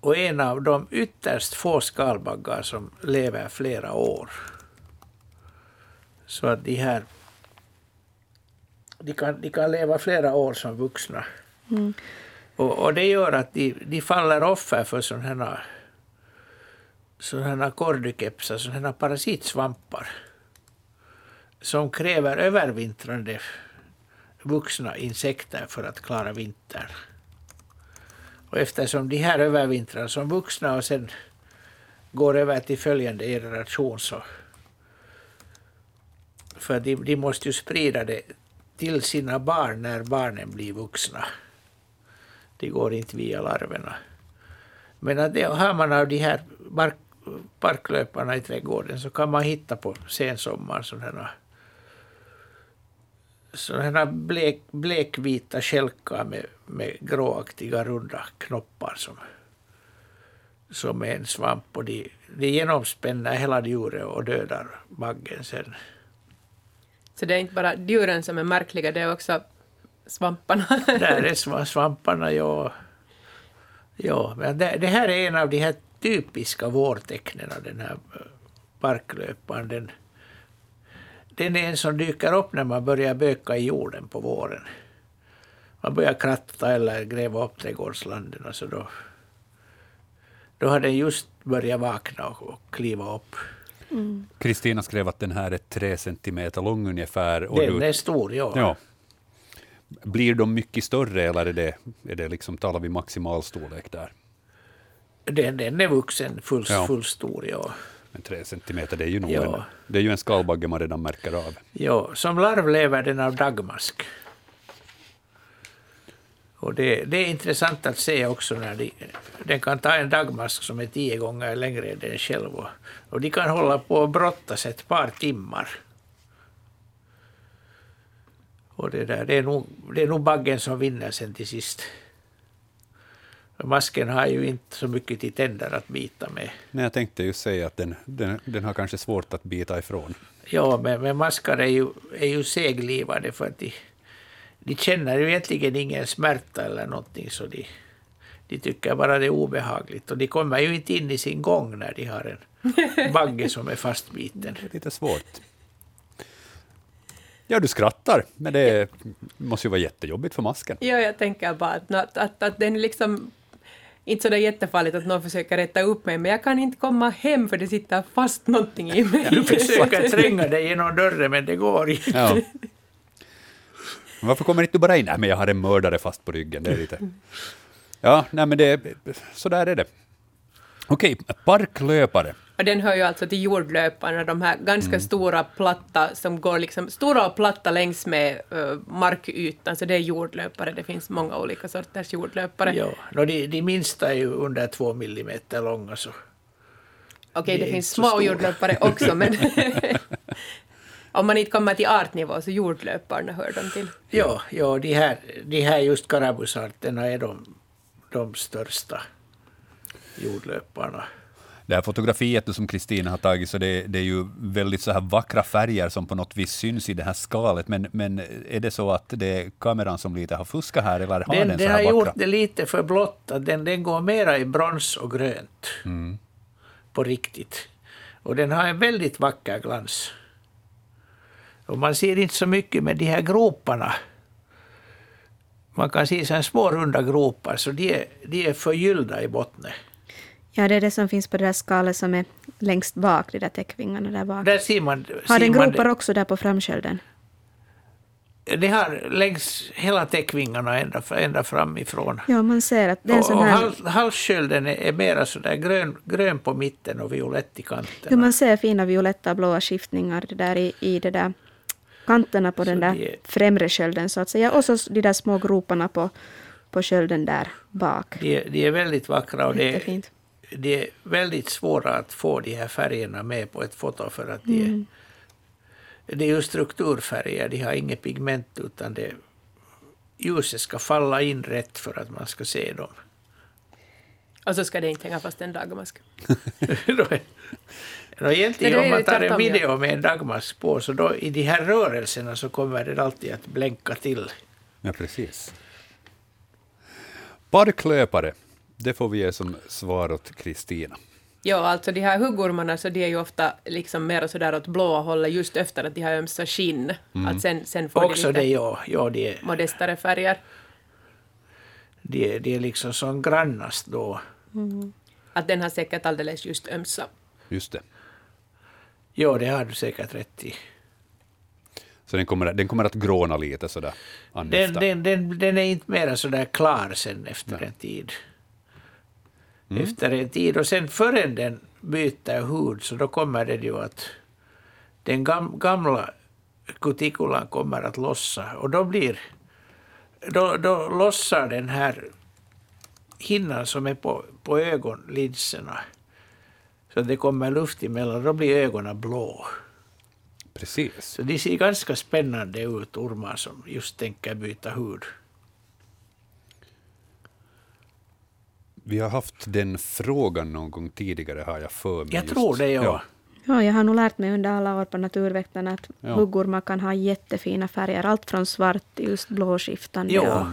Och en av de ytterst få skalbaggar som lever flera år. Så att de här de kan, de kan leva flera år som vuxna. Och, och det gör att de, de faller offer för sådana här sådana kordykepsar, sådana här parasitsvampar som kräver övervintrande vuxna insekter för att klara vintern. Och eftersom de här övervintrar som vuxna och sen går över till följande generation så för de, de måste ju sprida det till sina barn när barnen blir vuxna. Det går inte via larverna. Men att det, har man av de här bark, parklöparna i trädgården så kan man hitta på sensommaren sådana här sådana här blek, blekvita skälkar med, med gråaktiga runda knoppar som, som är en svamp. Och de, de genomspänner hela djuret och dödar baggen sen. Så det är inte bara djuren som är märkliga, det är också svamparna. Där är sva- svamparna, ja. ja men det, det här är en av de här typiska vårtecknen, den här eh, parklöparen. Den, den är en som dyker upp när man börjar böka i jorden på våren. Man börjar kratta eller gräva upp trädgårdslanden och så då, då har den just börjat vakna och, och kliva upp. Kristina skrev att den här är tre centimeter lång ungefär. Och Den du, är stor, ja. ja. Blir de mycket större eller är det, är det liksom, talar vi maximal storlek där? Den, den är vuxen, full, Ja. full stor, ja. Men tre centimeter, det är ju nog Ja. en, det är ju en skalbagge man redan märker av. Ja, som larv lever den av dagmask. Och det, det är intressant att se också när de, den kan ta en dagmask som är tio gånger längre än den själv. Och, och de kan hålla på och brottas ett par timmar. Och det, där, det, är nog, det är nog baggen som vinner sen till sist. Masken har ju inte så mycket till tänder att bita med. Men jag tänkte ju säga att den, den, den har kanske svårt att bita ifrån. Ja, men, men maskar är ju, är ju seglivade för att de, de känner ju egentligen ingen smärta eller någonting så de, de tycker bara det är obehagligt och de kommer ju inte in i sin gång när de har en bagge som är fastbiten. Det är lite svårt. Ja, du skrattar, men det måste ju vara jättejobbigt för masken. Ja, jag tänker bara att, att, att, att den liksom inte så där jättefarligt att någon försöker rätta upp mig, men jag kan inte komma hem för det sitter fast någonting i mig. Du försöker tränga dig genom dörren men det går inte. Ja. Varför kommer inte du bara in? Nej, men jag har en mördare fast på ryggen. Det är lite... Ja, nej, men det, så där är det. Okej, parklöpare. Och den hör ju alltså till jordlöparna, de här ganska stora platta som går liksom, stora och platta längs med uh, markytan, så det är jordlöpare. Det finns många olika sorters jordlöpare. Ja, no, de, de minsta är ju under två millimeter långa. Så. Okej, Det det finns små jordlöpare också, men om man inte kommer till artnivå så jordlöparna hör de till. Ja, ja de, här, de här just karabusarterna är de, de största jordlöparna. Det här fotografiet som Kristina har tagit, så det, det är ju väldigt så här vackra färger som på något vis syns i det här skalet. Men, men är det så att det är kameran som lite har fuskat här, eller har den, Den, så den här har vackra? gjort det lite för blått. att Den, den går mera i brons och grönt. Mm. På riktigt. Och den har en väldigt vacker glans. Och man ser inte så mycket med de här groparna. Man kan se så här små runda gropar, så de är, de är förgyllda i botten. Ja, det är det som finns på det där skalet som är längst bak, de där täckvingarna där bak. Där ser man... Har den gropar också där på framskölden? Det har längs hela täckvingarna ända, ända framifrån. Ja, man ser att det är en och och här... hals, halsskölden är, är mera sådär grön, grön på mitten och violett i kanterna. Jo, man ser fina violetta och blåa skiftningar det där i, i det där kanterna på den där är- främre skölden så att säga. Och så de där små groparna på, på skölden där bak. De, är- de är väldigt vackra och det är. Det är väldigt svåra att få de här färgerna med på ett foto för att de är, det är ju strukturfärger, de har inget pigment utan det, ljuset ska falla in rätt för att man ska se dem. Och så ska det inte hänga fast en dagmask. Egentligen om man tar en video med en dagmask på så då i de här rörelserna så kommer det alltid att blänka till. Ja, precis. Parklöpare, det får vi ge som svar åt Kristina. Ja, alltså de här huggormarna så de är ju ofta liksom mer sådär åt blåa hållet just efter att de har ömsa skinn. Att sen, sen får Också de det, lite ja, ja de, är, modestare färger. de, är, de är liksom som grannast då. Att den har säkert alldeles just ömsa. Just det. Ja, det har du säkert rätt i. Så den kommer, den kommer att gråna lite sådär. Den, den, den, den är inte mera så där klar sen efter en tid. Efter en tid och sen förrän den byter hud så då kommer det ju att den gam, gamla kutikulan kommer att lossa och då blir då, då lossar den här hinnan som är på, på ögonlinserna så att det kommer luft emellan, då blir ögonen blå. Precis. Så de ser ganska spännande ut, ormar som just tänker byta hud. Vi har haft den frågan någon gång tidigare, har jag för mig. Jag just. tror det, ja. ja. Ja, jag har nog lärt mig under alla år på Naturväktarna att Ja. huggormar kan ha jättefina färger. Allt från svart till just blåskiftande Ja.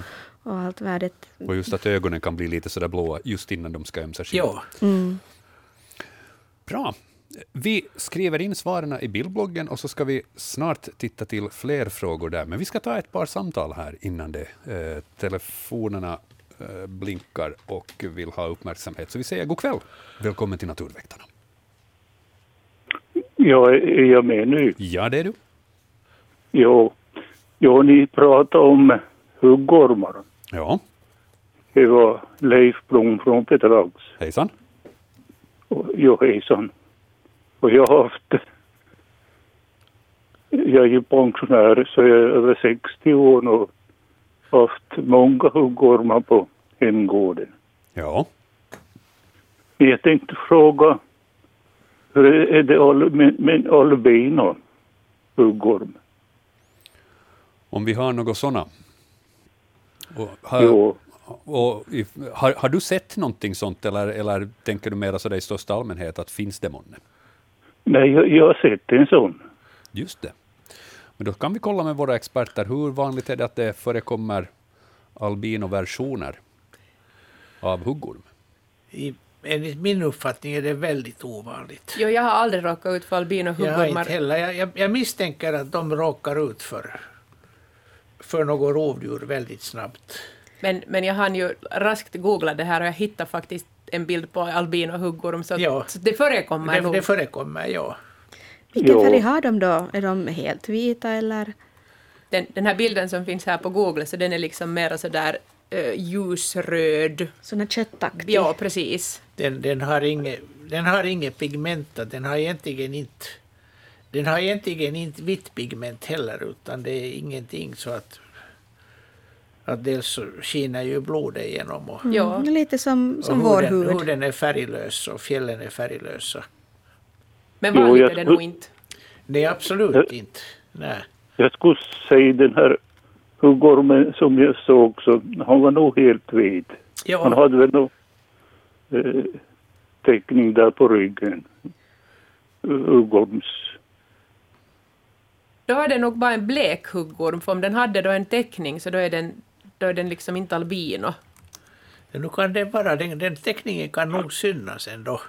och, och allt värdet. Och just att ögonen kan bli lite sådär blåa just innan de ska ömsa skinn. Ja, Mm. Bra. Vi skriver in svaren i bildbloggen och så ska vi snart titta till fler frågor där. Men vi ska ta ett par samtal här innan det. Eh, telefonerna blinkar och vill ha uppmärksamhet. Så vi säger god kväll. Välkommen till Naturväktarna. Ja, är jag med nu? Ja, det är du. Jo. Jo, ni pratar om huggormar. Ja, Det var Leif Blom från Petrax. hejsan. Och, jo, hejsan. Och jag har haft... Jag är ju pensionär så jag är över 60 år och haft många huggormar på hemgården. Ja, jag tänkte fråga, hur är det med, med albino huggorm? om vi har något sådana. Och, har, Jo, och, har, har du sett någonting sånt eller, eller tänker du mera så där i största allmänhet att finns det månne? nej, jag, jag har sett en sån. Just det. Men då kan vi kolla med våra experter, hur vanligt är det att det förekommer albinoversioner av huggorm? i, enligt min uppfattning är det väldigt ovanligt. Jo, jag har aldrig råkat ut för Jag inte albinohuggormar. heller. Jag, jag, jag misstänker att de råkar ut för, för något rovdjur väldigt snabbt. Men, men jag hann ju raskt googla det här och jag hittade faktiskt en bild på albinohuggorm, så, Ja. så det förekommer Det, nog. det förekommer, ja. Vilken Jo. färg har de då? Är de helt vita eller? den, den här bilden som finns här på Google, så den är liksom mer sådär eh, ljusröd. Sån här köttaktig. Ja, precis. Den, den, har inget, den har inget pigment, den har egentligen inte den har egentligen inte vitt pigment heller, utan det är ingenting så att, att dels så skiner ju blodet igenom och, Ja. Mm, lite som, som och vår huden, hud. huden är färglös och fjällen är färglösa. Men jag är det skulle- nog inte. Nej, absolut Ja. inte. Nej. Jag skulle säga den här huggormen som jag såg, så han var nog helt vit. Han Ja, hade väl nog eh, teckning där på ryggen. Huggorms. Då är det nog bara en blek huggorm, för om den hade då en teckning så då är den, då är den liksom inte albino. nu kan det vara, den, den teckningen kan nog synas ändå.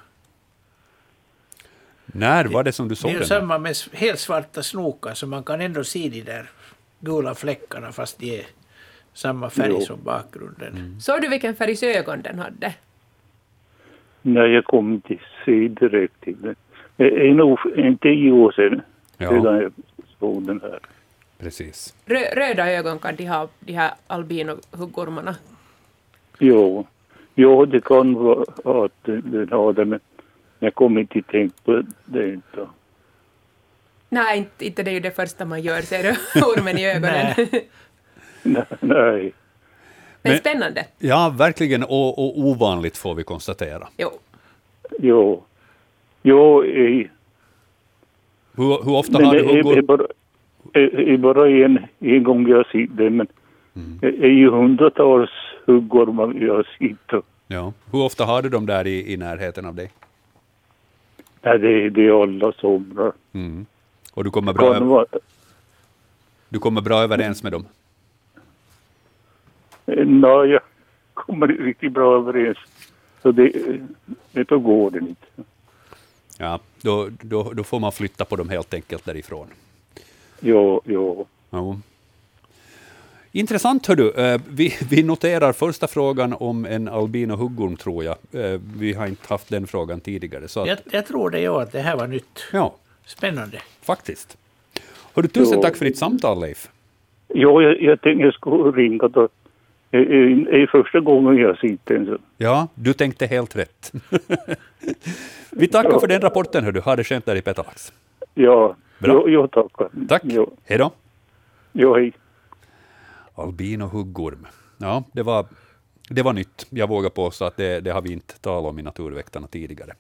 När var det som du Det såg är ju den? samma med helt svarta snokar, så man kan ändå se de där gula fläckarna fast de är samma färg Jo. som bakgrunden. Såg du vilken färgs ögon den hade? när jag kom inte se direkt till den. Det är nog en tio år sedan, Ja. sedan jag såg den här. Precis. Rö, röda ögon kan de ha, de här albino-huggormarna. Jo, jo det kan vara att den den har det, men jag kommer inte tänka på det inte. Nej, inte, inte det är ju det första man gör, ser du ormen i ögonen. Nej, Nej. Men Men- spännande. Ja, verkligen och, och ovanligt får vi konstatera. Jo. jo, jo, i, Hur, hur ofta men har det du huggorm? bara, är, bara en, en gång jag har sett det, men det är ju hundratals huggormar jag har sett. Ja. Hur ofta har du dem där i, i närheten av dig? Nej, det, är- det alla somrar. Mm. Och du kommer, bra, över- du kommer bra överens med dem? nej, jag kommer riktigt bra överens. Så det, det på gården inte. Ja, då, då, då får man flytta på dem helt enkelt därifrån. Jo, jo. Jo. Intressant, hör du. Eh, Vi, vi noterar första frågan om en albino huggorm, tror jag. Eh, Vi har inte haft den frågan tidigare. Så att, Jag, jag tror det ja, att det här var nytt. ja, Spännande. faktiskt. Hör du, tusen Jo. tack för ditt samtal, Leif. Jo, jag, jag tänkte jag skulle ringa då. Det är, första gången jag sitter så. Ja, du tänkte helt rätt. vi tackar för den rapporten, hör du. Ha det skönt där i Petalax. Ja, Bra. jo, jo, tackar. Tack. Jo, Hej då. jo, hej. Albino huggorm. Ja, det var, det var nytt. Jag vågar påstå att det, det har vi inte talat om i Naturväktarna tidigare.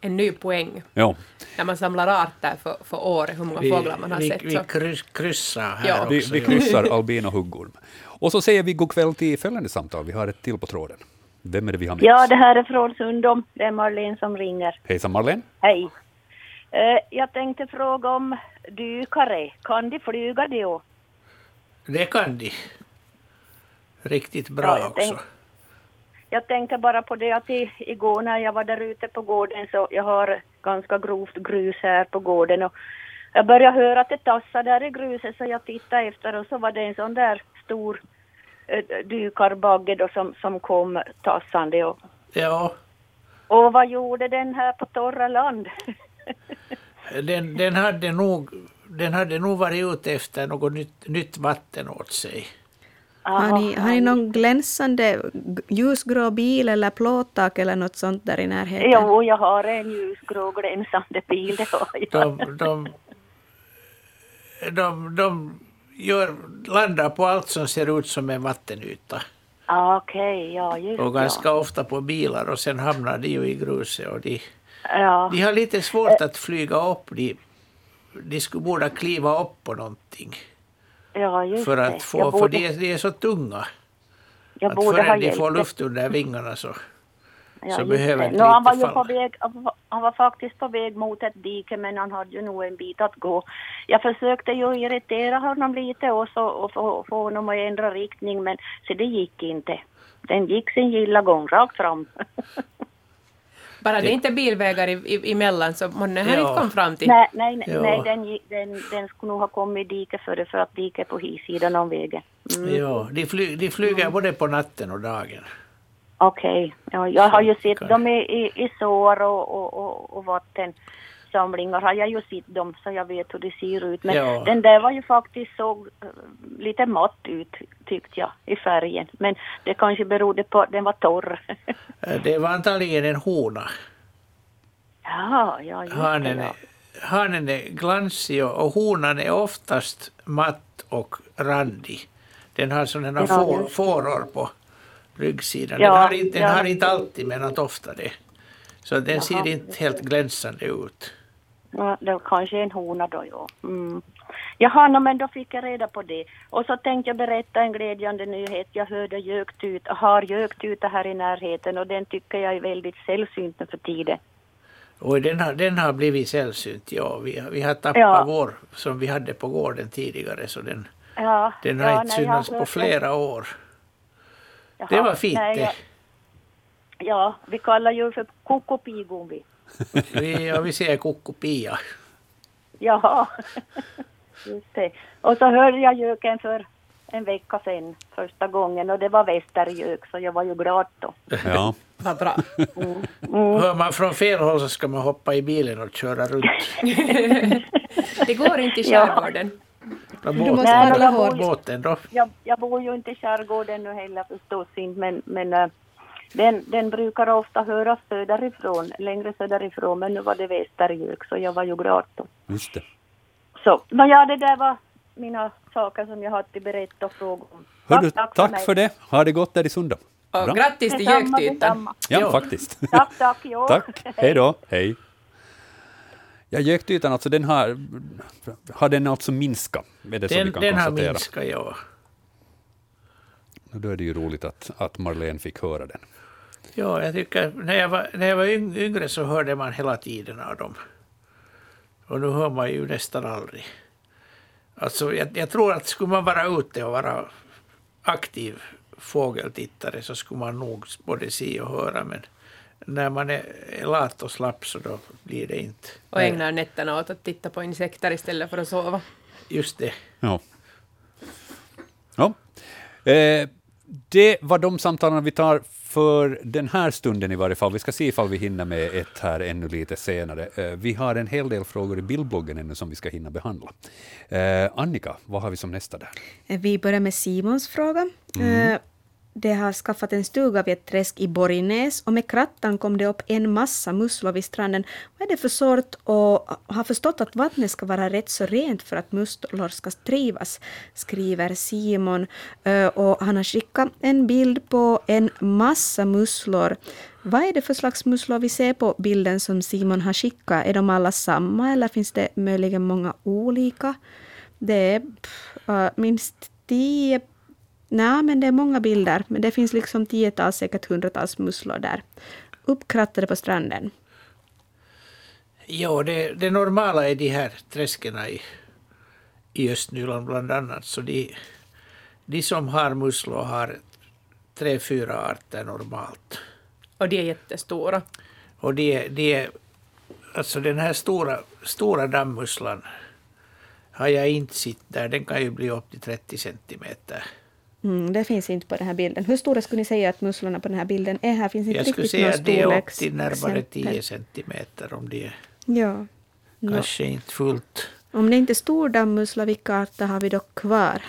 En ny poäng. Ja, När man samlar arter för, för året, hur många fåglar man har vi, sett. vi kryss, kryssar här Ja. också. vi, vi ja. kryssar albino huggorm. Och så säger vi god kväll till följande samtal. Vi har ett till på tråden. Vem är det vi har med Ja, oss? det här är Frålsundom. Det är Marlene som ringer. Hejsan Marlene. Hej. Eh, jag tänkte fråga om dykare. Kan de flyga då? Det kan de. Riktigt bra Ja, jag också. tänk- Jag tänker bara på det att i, igår när jag var där ute på gården så jag har ganska grovt grus här på gården och jag började höra att det tassade där i gruset så jag tittade efter och så var det en sån där stor eh, dykarbagge då som, som kom tassande och, Ja, och vad gjorde den här på torra land? den, den, hade nog, den hade nog varit ute efter något nytt, nytt vatten åt sig. Har ni, har ni någon glänsande ljusgrå bil eller plåttak eller något sånt där i närheten? Jo, jag har en ljusgrå glänsande bil, det har jag. De, de, de, de gör, landar på allt som ser ut som en vattenyta. Ah, Okej, ja just Och ganska ja. ofta på bilar och sen hamnar de ju i gruset. Och de, Ja, de har lite svårt att flyga upp. De, de skulle borde kliva upp på någonting. ja just För att få, jag för borde, de, är- de är så tunga. jag Att borde förrän de får luft under vingarna så, Ja, så behöver det Nå, han var ju på falla. väg, han var faktiskt på väg mot ett dike men han hade ju nog en bit att gå. Jag försökte ju irritera honom lite och, så, och få, få honom att ändra riktning men så det gick inte. Den gick sin gilla gång rakt fram. Bara det är inte bilvägar i, i, emellan så man har Ja. inte kom fram till. nej, nej, nej, Ja. nej den, den, den skulle nog ha kommit i diket före för att diket är på hissidan om vägen. Mm. Ja, de, fly, de flyger både på natten och dagen. Okej, ja, jag har ju sett dem i, i, i sår och, och, och, och vatten. Mussamlingar har jag ju sett dem så jag vet hur det ser ut. Men Ja. den där var ju faktiskt såg eh, lite matt ut tyckte jag i färgen. Men det kanske berodde på att den var torr. Eh, Det var antagligen en hona. ja, ja, just det, Hanen ja. är, hanen är glansig och, honan är oftast matt och randig. Den har sådana Ja, får, fåror på ryggsidan. Ja, den har inte, den ja. har inte alltid men att ofta det. Så den ser Jaha, inte just helt glänsande ut. Ja, det var kanske en hona då, ja. Mm. Jaha, no, men då fick jag reda på det. Och så tänkte jag berätta en glädjande nyhet. Jag hörde göktuta, har göktuta här i närheten och den tycker jag är väldigt sällsynt nu för tiden. Och den har, den har blivit sällsynt, ja. Vi, vi har tappat Ja. vår som vi hade på gården tidigare så den, Ja, den har ja, inte synats på flera år. Jaha, Det var fint nej, det. Ja, vi kallar ju för kokopigon vi. Vi, ja, vi säger kokopia. Jaha, just det. Och så hörde jag göken för en vecka sedan första gången och det var västergök så jag var ju glad då. Ja. Vad bra. Hör man från fel håll så ska man hoppa i bilen och köra runt. Det går inte i Ja. skärgården. Du måste Nej, paddla jag hårt. bor ju- Båten då? Jag, jag bor ju inte i skärgården nu heller förstås inte men, men äh, den, den brukar ofta höras söderifrån, längre söderifrån men nu var det västergök så jag var ju glad då. Just det. Så, nåja det där var mina saker som jag hade att berätta och fråga om. Hör du, tack, tack för det. Ha det gott där i Sunda. Och Bra. grattis till göktytan. Ja, Ja. faktiskt. Tack, tack. Jo. Tack. Hej då. Hej. Ja, gökytan, alltså den har, har den alltså minskat? Är det som vi Den, kan den har minskat, ja. Och Då är det ju roligt att, att Marlene fick höra den. Ja, jag tycker, när jag var, när jag var yng- yngre så hörde man hela tiden av dem. Och nu hör man ju nästan aldrig. Alltså, jag, jag tror att skulle man vara ute och vara aktiv fågeltittare så skulle man nog både se och höra. Men när man är är lat och slapp så då blir det inte. Och ägnar nätterna åt att titta på insekter istället för att sova. Just det. Ja. ja. Eh, det var de samtalen vi tar för den här stunden i varje fall. Vi ska se ifall vi hinner med ett här ännu lite senare. Eh, vi har en hel del frågor i bildbloggen ännu som vi ska hinna behandla. Eh, Annika, vad har vi som nästa där? Vi börjar med Simons fråga. Eh, de har skaffat en stuga vid ett träsk i Borgnäs och med krattan kom det upp en massa musslor vid stranden. Vad är det för sort och har förstått att vattnet ska vara rätt så rent för att musslor ska trivas, skriver Simon. Och han har skickat en bild på en massa musslor. Vad är det för slags musslor vi ser på bilden som Simon har skickat? Är de alla samma eller finns det möjligen många olika? Det är pff, minst tio... Nej, men det är många bilder. Men det finns liksom tiotals, säkert hundratals musslor där. Uppkrattade på stranden. Ja, det, det normala är de här träskerna i, i Östnyland bland annat. Så de, de som har musslor har tre, fyra arter normalt. Och de är jättestora. Och de, är- de är, alltså den här stora, stora dammmusslan har jag inte sett där. Den kan ju bli upp till 30 centimeter. Mm, det finns inte på den här bilden. Hur stora skulle ni säga att musslorna på den här bilden är? Här finns inte Jag skulle säga att det är upp till närmare 10 exempel. centimeter om det är Ja. Kanske inte fullt. Om det inte är stor dammmussla, vilka arter har vi då kvar?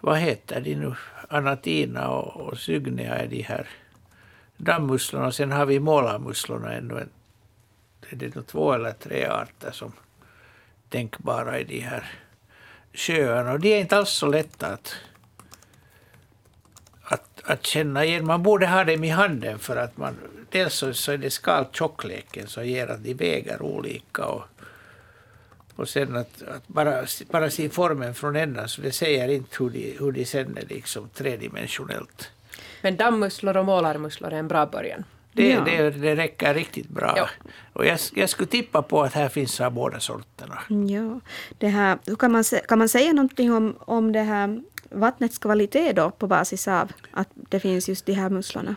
Vad heter de nu? Anatina och, och Cygnea är de här dammmusslorna. Sen har vi målarmusslorna ännu. En, är det nog två eller tre arter som tänkbara i de här sjöarna. Och de är inte alls så lätta att, att, att känna igen. Man borde ha dem i handen för att man... Dels så, så är det skaltjockleken som ger att de väger olika. Och, och sen att, att bara, bara se formen från ändan, så det säger inte hur de, hur de sen är liksom tredimensionellt. Men dammusslor och målarmusslor är en bra början. Det, Ja. det, det räcker riktigt bra. Ja. Och jag, jag skulle tippa på att här finns av båda sorterna. Ja, det här, hur kan, man, kan man säga någonting om, om det här vattnets kvalitet då på basis av att det finns just de här musslorna?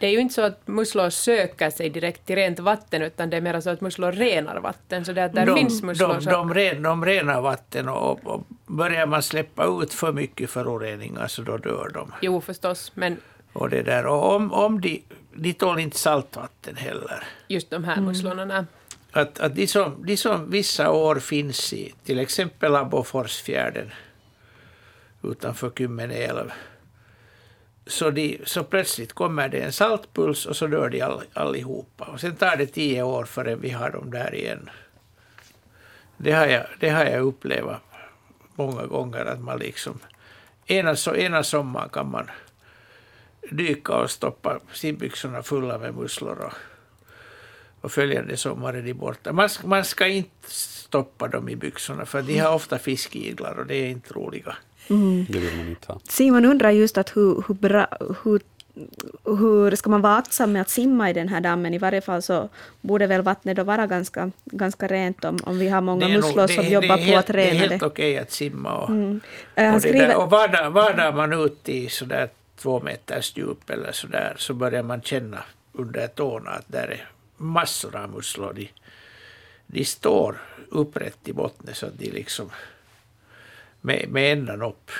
Det är ju inte så att musslor söker sig direkt till rent vatten, utan det är mer så att musslor renar vatten. Så det att där de, finns musslor de, de, ren, de renar vatten och, och börjar man släppa ut för mycket föroreningar så då dör de. Jo, förstås, men Och, det där. och om, om de, de tål inte saltvatten heller. Just de här musslorna. nej. Att, att de, som, de som vissa år finns i till exempel Aboforsfjärden utanför Kymmene älv, så, de, så plötsligt kommer det en saltpuls och så dör de all, allihopa. Och sen tar det tio år förrän vi har dem där igen. Det har jag, det har jag upplevt många gånger att man liksom ena, so, ena sommaren kan man dyka och stoppa simbyxorna fulla med musslor och, och följande sommar är de borta. Man, ska- man ska inte stoppa dem i byxorna för de har ofta fiskiglar och det är inte roliga. Det vill man inte ha. Simon undrar just att hur, hur, bra, hur, hur ska man vara aktsam med att simma i den här dammen? I varje fall så borde väl vattnet då vara ganska, ganska rent om, om vi har många Det är musslor det- som det jobbar är på helt, att Det är rena helt det. okej att simma. Och, Han och, det skriver, där, och vadar, vadar man ut i sådär två meters djup eller så där, så börjar man känna under tårna att där är massor av musslor. De, de står upprätt i botten så att de liksom med, med ändan upp.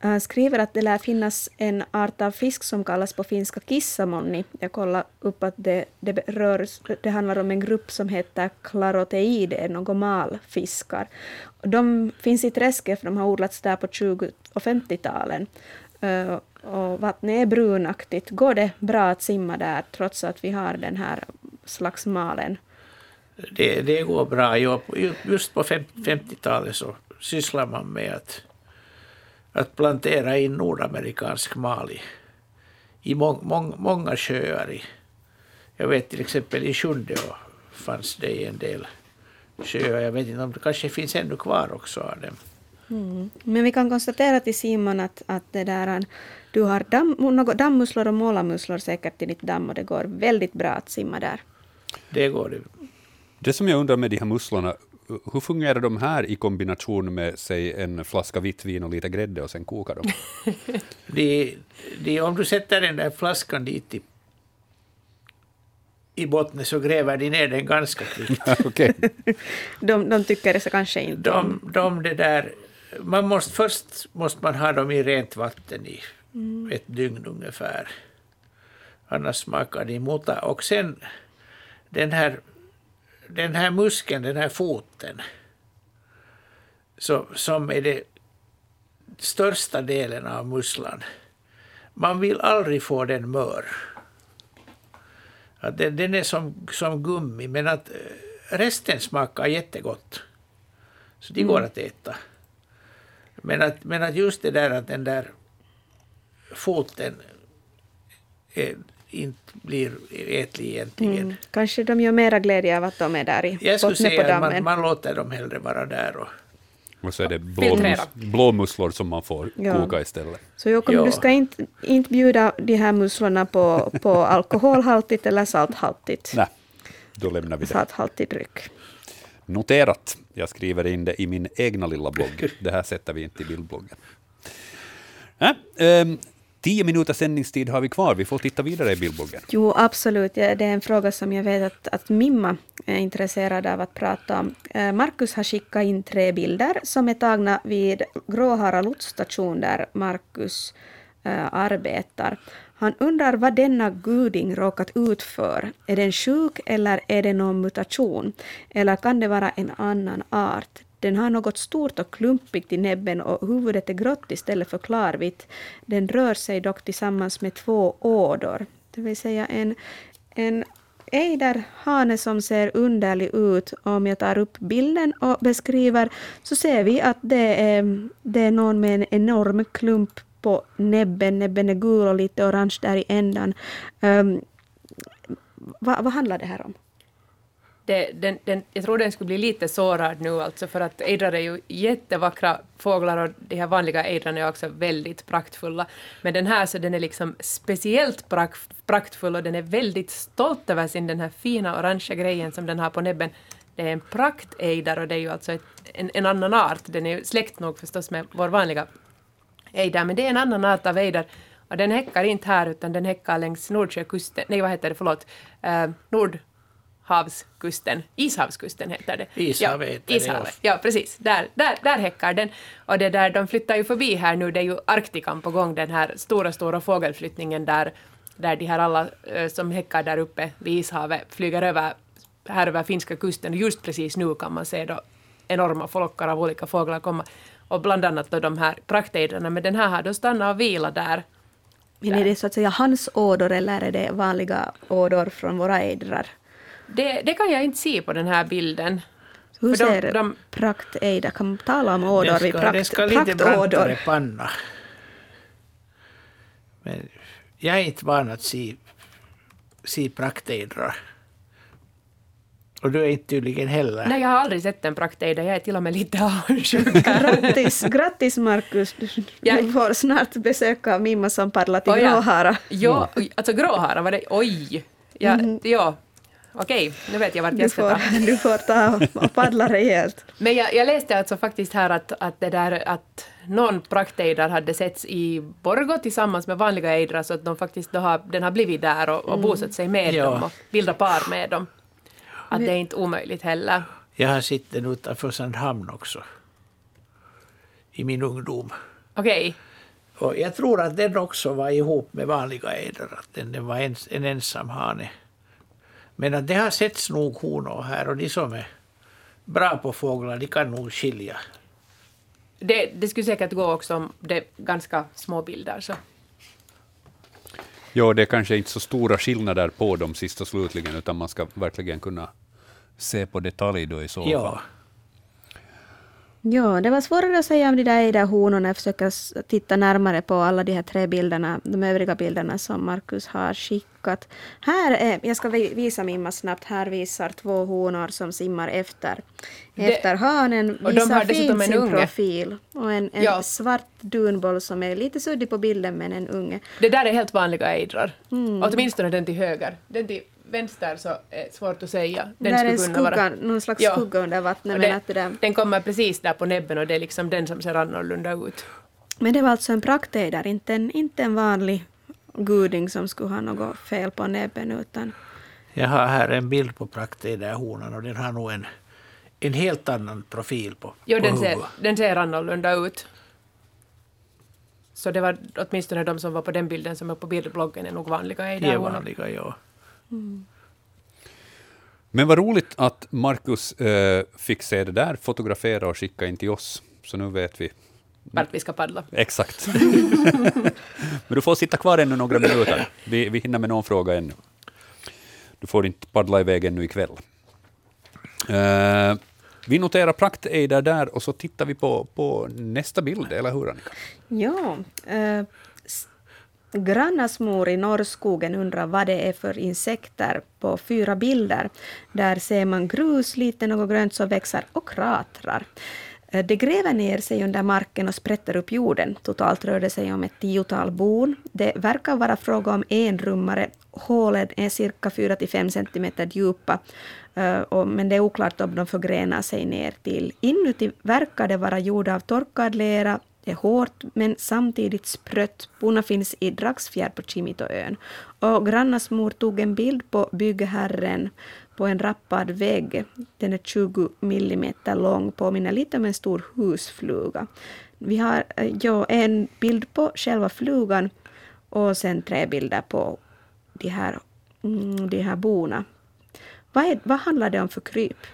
Han skriver att det lär finnas en art av fisk som kallas på finska kissamonni. Jag kollade upp att det, det, rör, det handlar om en grupp som heter claroteider, nogomalfiskar. De finns i träsket för de har odlats där på 20 och 50-talen. Eh, och vattnet är brunaktigt. Går det bra att simma där trots att vi har den här slags malen? Det, det går bra. Just på 50-talet så sysslar man med att, att plantera in nordamerikansk mal i, i mång, mång, många sjöar. I, jag vet till exempel i Sjundeå fanns det i en del sjöar. Jag vet inte om det kanske finns ännu kvar också av dem. Men vi kan konstatera till Simon att, att det där, du har damm, något dammmusslor och målarmusslor säkert i ditt damm och det går väldigt bra att simma där. Det går det. Det som jag undrar med de här musslorna, hur fungerar de här i kombination med, säg, en flaska vitt vin och lite grädde och sen kokar de? De, de, om du sätter den där flaskan dit i, i botten så gräver de ner den ganska kvickt. Okej. De, de tycker det så kanske inte. De, de det där, man måste, först måste man ha dem i rent vatten i ett dygn ungefär. Annars smakar de muta. Och sen den här, den här muskeln, den här foten, så, som är det största delen av musslan. Man vill aldrig få den mör. Att den, den är som, som gummi, men att eh, resten smakar jättegott. Så de går att äta. Men att, men att just det där att den där foten är, inte blir ätlig egentligen. Mm. Kanske de gör mera glädje av att de är där i Jag skulle säga att man, man låter dem hellre vara där. Och, Och så är det blåmusslor som man får Ja. koka istället. Så Jokom, Ja. du ska inte, inte bjuda de här musslorna på, på alkoholhaltigt eller salthaltigt, Nej, då lämnar vi det. salthaltig dryck. Noterat. Jag skriver in det i min egna lilla blogg. Det här sätter vi inte i bildbloggen. Äh, ehm, tio minuters sändningstid har vi kvar. Vi får titta vidare i bildbloggen. Jo, absolut. Ja, Det är en fråga som jag vet att, att Mimma är intresserad av att prata om. Eh, Markus har skickat in tre bilder som är tagna vid Gråhara lotsstation där Markus eh, arbetar. Han undrar vad denna guding råkat ut för. Är den sjuk eller är det någon mutation? Eller kan det vara en annan art? Den har något stort och klumpigt i näbben och huvudet är grått istället för klarvitt. Den rör sig dock tillsammans med två ådor. Det vill säga en, en ejderhane som ser underlig ut. Om jag tar upp bilden och beskriver så ser vi att det är, det är någon med en enorm klump på näbben. Näbben är gul och lite orange där i ändan. Ehm, um, vad, vad handlar det här om? Det, den, den, jag tror den skulle bli lite sårad nu alltså för att ejdrar är ju jättevackra fåglar och de här vanliga ejdrarna är också väldigt praktfulla. Men den här så den är liksom speciellt praktfull och den är väldigt stolt över sin den här fina orangea grejen som den har på näbben. Det är en praktejdar och det är ju alltså ett, en, en annan art. Den är ju släkt nog förstås med vår vanliga ejdar, men det är en annan art av ejdar. Och den häckar inte här utan den häckar längs Nordsjökusten, nej vad heter det, förlåt, uh, Nordhavskusten, Ishavskusten heter det. Ishavet ja, heter det, Ishavet. Ja, precis. Där, där, där häckar den. Och det där, de flyttar ju förbi här nu, det är ju Arktikan på gång, den här stora, stora fågelflyttningen där där de här alla eh, som häckar där uppe vid ishavet flyger över här över finska kusten. Just precis nu kan man se då enorma flockar av olika fåglar komma. Och bland annat då de här praktejdrarna. Men den här har då stannat och vilat där. Men är det så att säga hans ådor eller är det vanliga ådor från våra ejdrar? Det, det kan jag inte se på den här bilden. Hur För de- ser de- praktejdrar, kan man tala om ådor det vid ska, prakt, det ska lite brantare panna. Men jag är inte van att se, se praktejdrar. Och du är inte tydligen heller. Nej, jag har aldrig sett en praktejder. Jag är till och med lite avundsjuk. Grattis, grattis Markus, du, får snart besök av Mimma som paddlar till Oj, ja. Gråhara. Ja, alltså gråhara var det... Oj! Ja, ja. Okej, nu vet jag vart jag ska ta. du får ta och paddla rejält. Men jag, jag läste alltså faktiskt här att, att, det där, att någon praktejdrar hade setts i Borgå tillsammans med vanliga ejdrar så att de faktiskt då har, den har blivit där och, och bosatt sig med Ja. dem och bildat par med dem. Att det är inte omöjligt heller. Jag har sett den utanför Sandhamn också. I min ungdom. Okej, Och jag tror att den också var ihop med vanliga ejdrar. Att den, den var en, en ensam hane. Men att det har setts nog honor här och de som är bra på fåglar, de kan nog skilja. det, det skulle säkert gå också om det är ganska små bilder. Så. Ja, det är kanske inte så stora skillnader på dem sist och slutligen, utan man ska verkligen kunna se på detalj då i så fall. Ja. Ja, det var svårare att säga om de där ejderhonorna. Jag försöker titta närmare på alla de här tre bilderna, de övriga bilderna som Markus har skickat. Här är, jag ska vi- visa Mimma snabbt, här visar två honor som simmar efter, Det- efter hanen. och de har dessutom en unge. profil. Och en, en Ja. svart dunboll som är lite suddig på bilden, men en unge. Det där är helt vanliga ejdrar. Mm. Åtminstone den till höger. Den till vänster så är svårt att säga. Den där är skulle kunna skugga, vara- någon slags Ja. skugga under vattnet. Och Men, det, att det där, Den kommer precis där på näbben och det är liksom den som ser annorlunda ut. men det var alltså en praktejder, inte en, inte en vanlig guding som skulle ha något fel på näbben, utan Jag har här en bild på praktejderhonan och den har nog en, en helt annan profil på, Jo, på den ser, huvudet. den ser annorlunda ut. Så det var åtminstone de som var på den bilden som är på bildbloggen är nog vanliga De är ejderhonor. vanliga, ja. Men vad roligt att Markus eh, fick se det där, fotografera och skicka in till oss. Så nu vet vi Vart vi ska paddla. exakt. Men du får sitta kvar ännu några minuter. Vi, vi hinner med någon fråga ännu. Du får inte paddla iväg ännu ikväll. Eh, vi noterar praktejder där och så tittar vi på, på nästa bild, eller hur Annika? Ja. Eh, s- Grannas mor i Norrskogen undrar vad det är för insekter på fyra bilder. Där ser man grus, lite något grönt som växer och kratrar. Det gräver ner sig under marken och sprätter upp jorden. Totalt rör det sig om ett tiotal bon. Det verkar vara fråga om enrummare. Hålen är cirka 4-5 centimeter djupa. Eh, men det är oklart om de förgrenar sig ner till. Inuti verkar det vara gjorda av torkad lera, det är hårt men samtidigt sprött. Bona finns i Dragsfjärd på Kimitoön. Och grannas mor tog en bild på byggherren på en rappad vägg. Den är 20 millimeter lång, påminner lite om en stor husfluga. Vi har eh, ja, en bild på själva flugan och sen tre bilder på de här, mm, de här bona. Vad, är, vad handlar det om för kryp?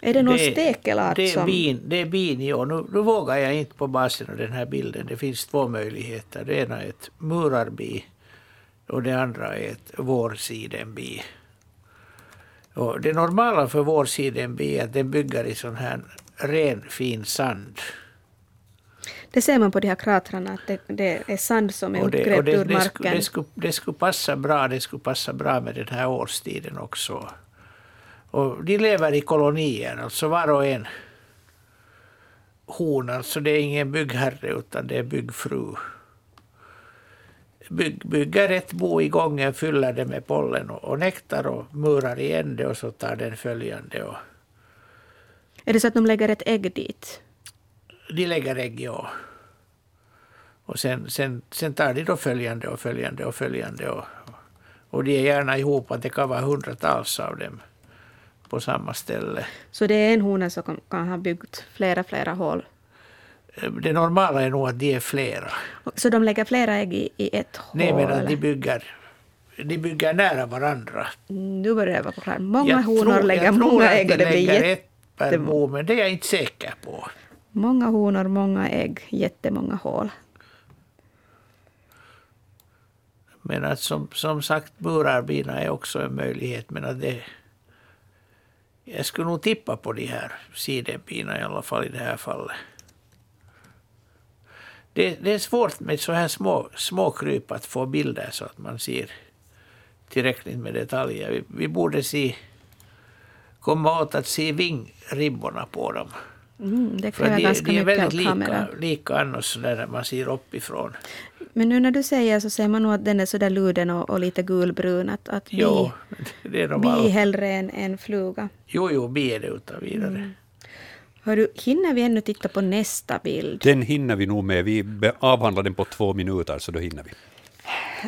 Är det någon stekelart det är som... bin, det är bin, ja. Nu, nu vågar jag inte på basen av den här bilden. Det finns två möjligheter. Det ena är ett murarbi och det andra är ett vårsidenbi. Och det normala för vårsidenbi är att den bygger i sån här ren fin sand. Det ser man på de här kratrarna, att det, det är sand som är det, uppgrävd det, ur det, marken. det, skulle, det skulle passa bra, det skulle passa bra med den här årstiden också. Och de lever i kolonier, alltså var och en hon, alltså det är ingen byggherre utan det är byggfru. Bygg, bygger ett bo i gången, fyller det med pollen och, och nektar och murar igen det och så tar den följande. Och Är det så att de lägger ett ägg dit? de lägger ägg, ja. Och sen, sen, sen tar de då följande och följande och följande. Och, och de är gärna ihop, att det kan vara hundratals av dem på samma ställe. Så det är en hona som kan, ha byggt flera, flera hål? det normala är nog att de är flera. Så de lägger flera ägg i, i ett hål? Nej, men de bygger, de bygger nära varandra. Nu börjar jag vara klar. Många Jag honor tror- lägger många att ägg och det blir lägger jätte... ett per bo, men det är jag inte säker på. Många honor, många ägg, jättemånga hål. Men att som, som sagt, burarbina är också en möjlighet. Men att det, jag skulle nog tippa på de här sidenbina i alla fall i det här fallet. Det, det är svårt med så här små, små kryp att få bilder så att man ser tillräckligt med detaljer. Vi, vi borde se, komma åt att se vingribborna på dem. Mm, det kräver de, ganska de är mycket väldigt lika, lika annars när man ser uppifrån. Men nu när du säger så ser man nog att den är sådär luden och, och lite gulbrun. Att, att bi, Jo, det är de bi hellre än, än fluga. jo, jo, bi är det utan vidare. Mm. Hör du, hinner vi ännu titta på nästa bild? Den hinner vi nog med. Vi avhandlar den på två minuter, så då hinner vi.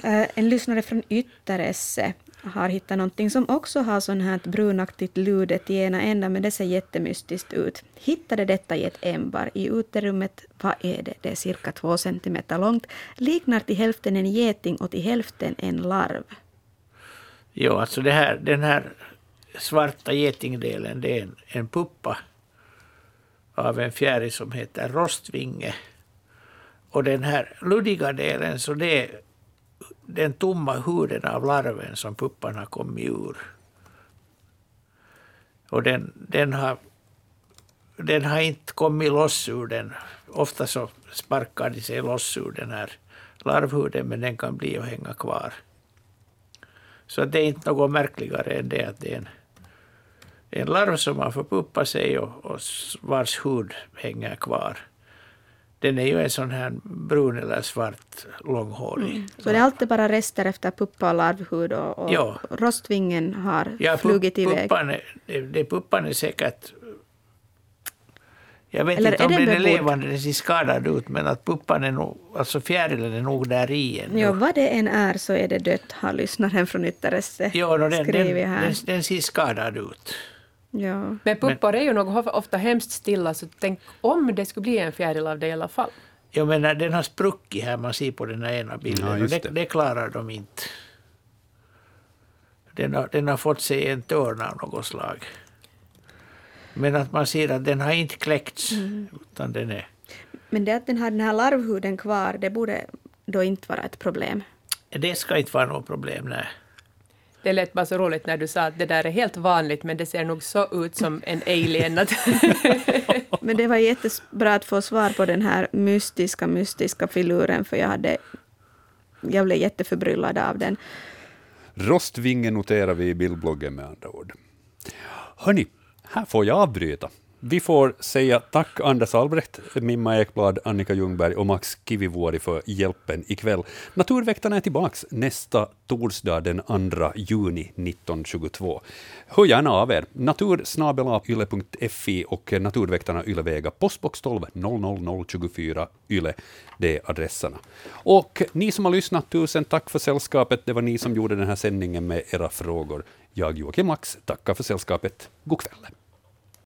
Eh, en lyssnare från Ytteresse har hittat någonting som också har sån här brunaktigt ludet i ena änden, men det ser jättemystiskt ut. Hittade detta i ett ämbar i uterummet. Vad är det? Det är cirka två centimeter långt. Liknar till hälften en geting och till hälften en larv. Jo, alltså det här, den här svarta getingdelen, det är en, en puppa av en fjäril som heter rostvinge. Och den här luddiga delen, så det är den tomma huden av larven som puppan har kommit ur. Och den, den, har, den har inte kommit loss ur den. Ofta så sparkar de sig loss ur den här larvhuden, men den kan bli och hänga kvar. Så det är inte något märkligare än det att det är en, en larv som har förpuppat sig och, och vars hud hänger kvar. Den är ju en sån här brun eller svart långhårig. Så det är alltid bara rester efter puppa och larvhud och, och Ja. rostvingen har Ja, flugit iväg. puppan är, det, det, puppan är säkert... Jag vet Eller inte om den den är levande, den ser skadad ut, men att puppan är nog, alltså fjärilen är nog där i ännu. Ja, vad det än är så är det dött, har lyssnaren från Ytteresse Ja, no, den, den, skrivit här. den, den ser skadad ut. Ja. Men puppor är ju nog ofta hemskt stilla, så tänk om det skulle bli en fjäril av det i alla fall. Jag menar, den har spruckit här, man ser på den här ena bilden. Ja, och det, det. det klarar de inte. Den har, den har fått sig en törn av något slag. Men att man ser att den har inte kläckts, Mm. utan den är... Men det att den har den här larvhuden kvar, det borde då inte vara ett problem. Det ska inte vara något problem, nej. Det lät bara så roligt när du sa att det där är helt vanligt, men det ser nog så ut som en alien. Men det var jättebra att få svar på den här mystiska, mystiska filuren, för jag hade... Jag blev jätteförbryllad av den. Rostvingen noterar vi i bildbloggen med andra ord. Hörni, här får jag avbryta. Vi får säga tack Anders Albrecht, Mimma Ekblad, Annika Ljungberg och Max Kivivuori för hjälpen ikväll. Naturväktarna är tillbaks nästa torsdag den 2 juni 1922. Hör gärna av er. natursnabelayle.fi och Naturväktarna Ylevega, postbox 12 00024 Yle, det är adresserna. Och ni som har lyssnat, tusen tack för sällskapet. Det var ni som gjorde den här sändningen med era frågor. Jag, Joakim Max, tackar för sällskapet. God kväll.